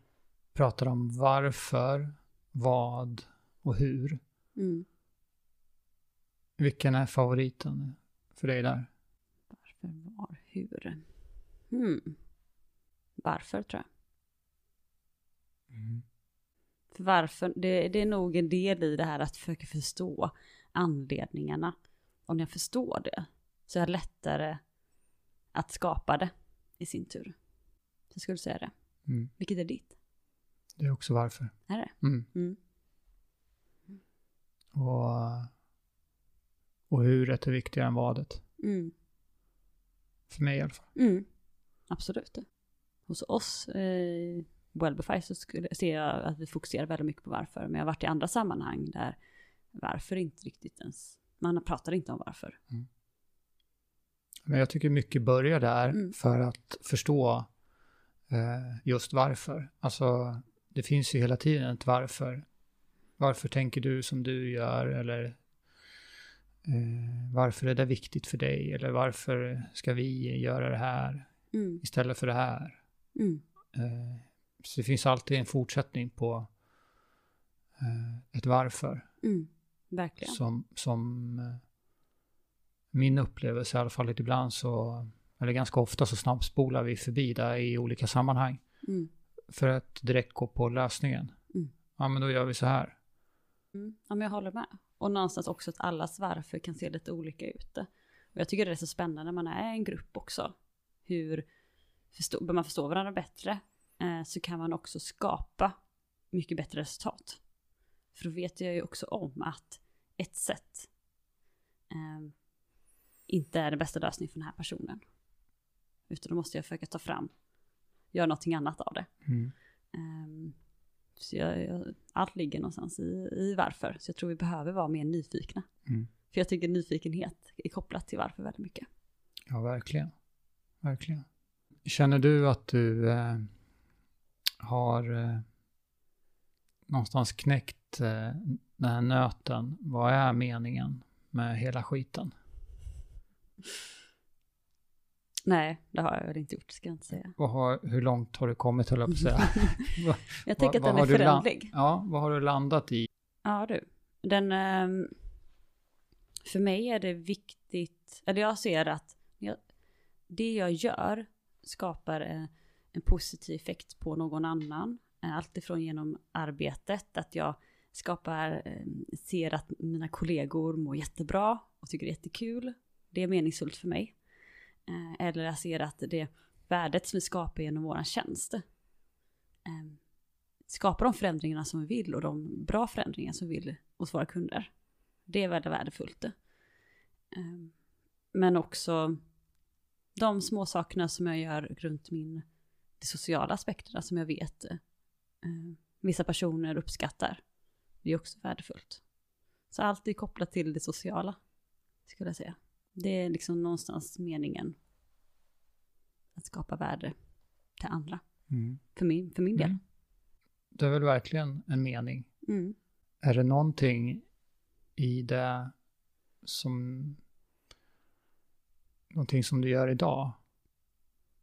pratar om varför, vad och hur, Mm. vilken är favoriten för dig där? Varför, var, hur? Hmm. Varför tror jag. För varför, det, det är nog en del i det här att försöka förstå anledningarna. När jag förstår det så är det lättare att skapa det i sin tur. Så skulle säga det. Mm. Vilket är ditt? Det är också varför. Är det? Mm. Mm. Och, och huret är viktigare än vadet. Mm. För mig i alla fall. Mm. Absolut. Hos oss, eh, Wellbefy, så skulle, ser jag att vi fokuserar väldigt mycket på varför. Men jag har varit i andra sammanhang där varför inte riktigt ens, man pratar inte om varför. Men jag tycker mycket börjar där Mm. för att förstå eh, just varför. Alltså, det finns ju hela tiden ett varför. Varför tänker du som du gör? Eller Eh, varför är det viktigt för dig? Eller varför ska vi göra det här Mm. istället för det här? Mm. Eh, så det finns alltid en fortsättning på eh, ett varför. Mm. Verkligen. Som, som eh, min upplevelse i alla fall att ibland så, eller ganska ofta så snabbspolar vi förbi det i olika sammanhang. Mm. För att direkt gå på lösningen. Mm. Ja men då gör vi så här. Mm. Ja, men jag håller med. Och någonstans också att allas varför kan se lite olika ut. Och jag tycker det är så spännande när man är en grupp också. Hur förstå, bör man förstå varandra bättre eh, så kan man också skapa mycket bättre resultat. För då vet jag ju också om att ett sätt eh, inte är den bästa lösningen för den här personen. Utan då måste jag försöka ta fram, göra någonting annat av det. Mm. Ehm, så jag, jag, allt ligger någonstans i, i varför. Så jag tror vi behöver vara mer nyfikna. Mm. För jag tycker nyfikenhet är kopplat till varför väldigt mycket. Ja, verkligen. Verkligen. Känner du att du eh, har eh, någonstans knäckt eh, den här nöten? Vad är meningen med hela skiten? Nej, det har jag inte gjort, ska jag inte säga. Vad har, hur långt har du kommit, höll jag på att säga? Jag tänker att den är förändlig. Ja, vad har du landat i? Ja du. Den, ehm, för mig är det viktigt, eller jag ser att jag, det jag gör skapar en, en positiv effekt på någon annan. Eh, Alltifrån genom arbetet, att jag skapar, eh, ser att mina kollegor mår jättebra och tycker det är jättekul. Det är meningsfullt för mig. Eh, Eller jag ser att det värdet som vi skapar genom våran tjänst eh, skapar de förändringarna som vi vill och de bra förändringar som vi vill hos våra kunder. Det är väldigt värdefullt. Eh, Men också de små sakerna som jag gör runt min, de sociala aspekterna som jag vet eh, vissa personer uppskattar. Det är också värdefullt. Så allt är kopplat till det sociala, skulle jag säga. Det är liksom någonstans meningen att skapa värde till andra, Mm. för min, för min del. Mm. Det är väl verkligen en mening. Mm. Är det någonting i det som någonting som du gör idag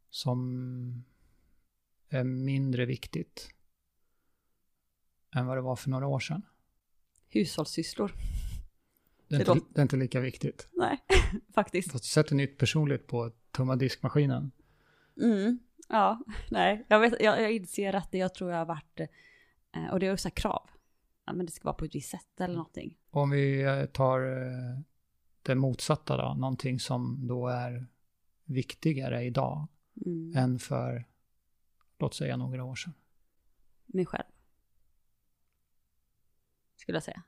som är mindre viktigt än vad det var för några år sedan? Hushållssysslor. Det är, inte, det är inte lika viktigt. Nej, faktiskt. Fast du sätter nytt personligt på tumma diskmaskinen. Mm. Ja, nej, jag, vet, jag, jag inser att det jag tror jag har varit, eh, och det är också krav. Ja, men det ska vara på ett visst sätt eller någonting. Om vi eh, tar eh, det motsatta då, någonting som då är viktigare idag Mm. än för, låt säga några år sedan. Mig själv. Skulle jag säga.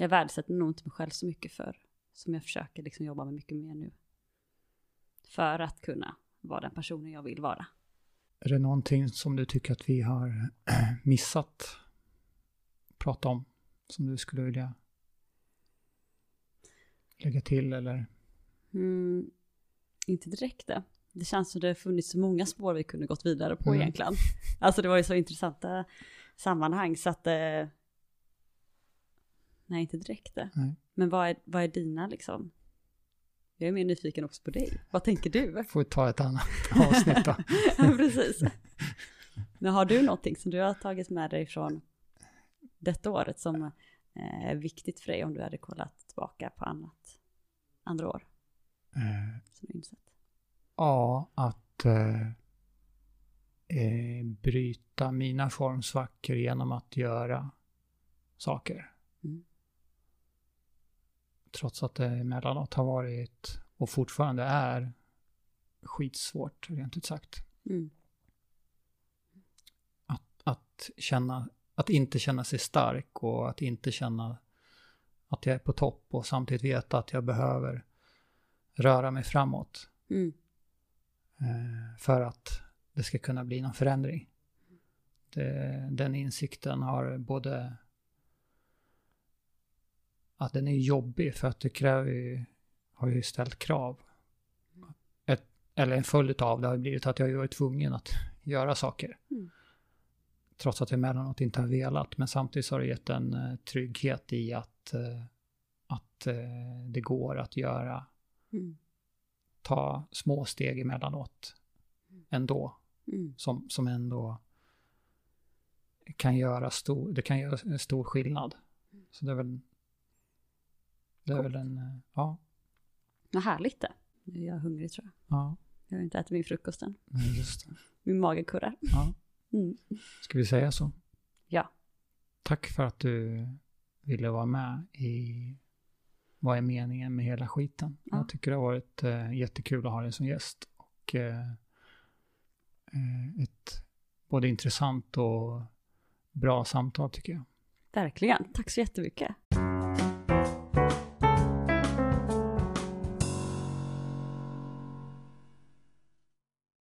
Jag värdesätter nog inte mig själv så mycket för, som jag försöker liksom jobba med mycket mer nu. För att kunna vara den personen jag vill vara. Är det någonting som du tycker att vi har missat prata om? Som du skulle vilja lägga till eller? Mm, inte direkt det. Det känns som det har funnits så många spår vi kunde gått vidare på Mm. egentligen. Alltså det var ju så intressanta sammanhang så att... Eh, nej, inte direkt det. Nej. Men vad är, vad är dina liksom? Jag är mer nyfiken också på dig. Vad tänker du? Får vi ta ett annat avsnitt då. Ja, Precis. Men har du någonting som du har tagit med dig från detta året som eh, är viktigt för dig om du hade kollat tillbaka på annat, andra år? Eh, Som du insett? Ja, att eh, eh, bryta mina formsvackor genom att göra saker. Mm. Trots att det emellanåt har varit och fortfarande är skitsvårt, rent ut sagt. Mm. Att, att, känna, att inte känna sig stark och att inte känna att jag är på topp och samtidigt veta att jag behöver röra mig framåt. Mm. eh, för att det ska kunna bli någon förändring. Det, den insikten har både att den är jobbig för att det kräver ju, har ju ställt krav. Ett, eller en följd av det har blivit att jag har varit tvungen att göra saker. Mm. Trots att jag emellanåt inte har velat. Men samtidigt har det gett en eh, trygghet i att, eh, att eh, det går att göra, Mm. ta små steg emellanåt ändå, Mm. som, som ändå kan göra stor, det kan göra en stor skillnad. Så det är väl, det är väl en, eh, ja, Vad härligt det. Nu är jag hungrig tror jag. ja, Jag har inte ätit min frukost än. nej, just det. Min mage kurrar. Ja. Mm. Ska vi säga så? Ja. Tack för att du ville vara med i Vad är meningen med hela skiten? Ja. Jag tycker det har varit eh, jättekul att ha dig som gäst. Och eh, eh, ett både intressant och bra samtal tycker jag. Verkligen. Tack så jättemycket.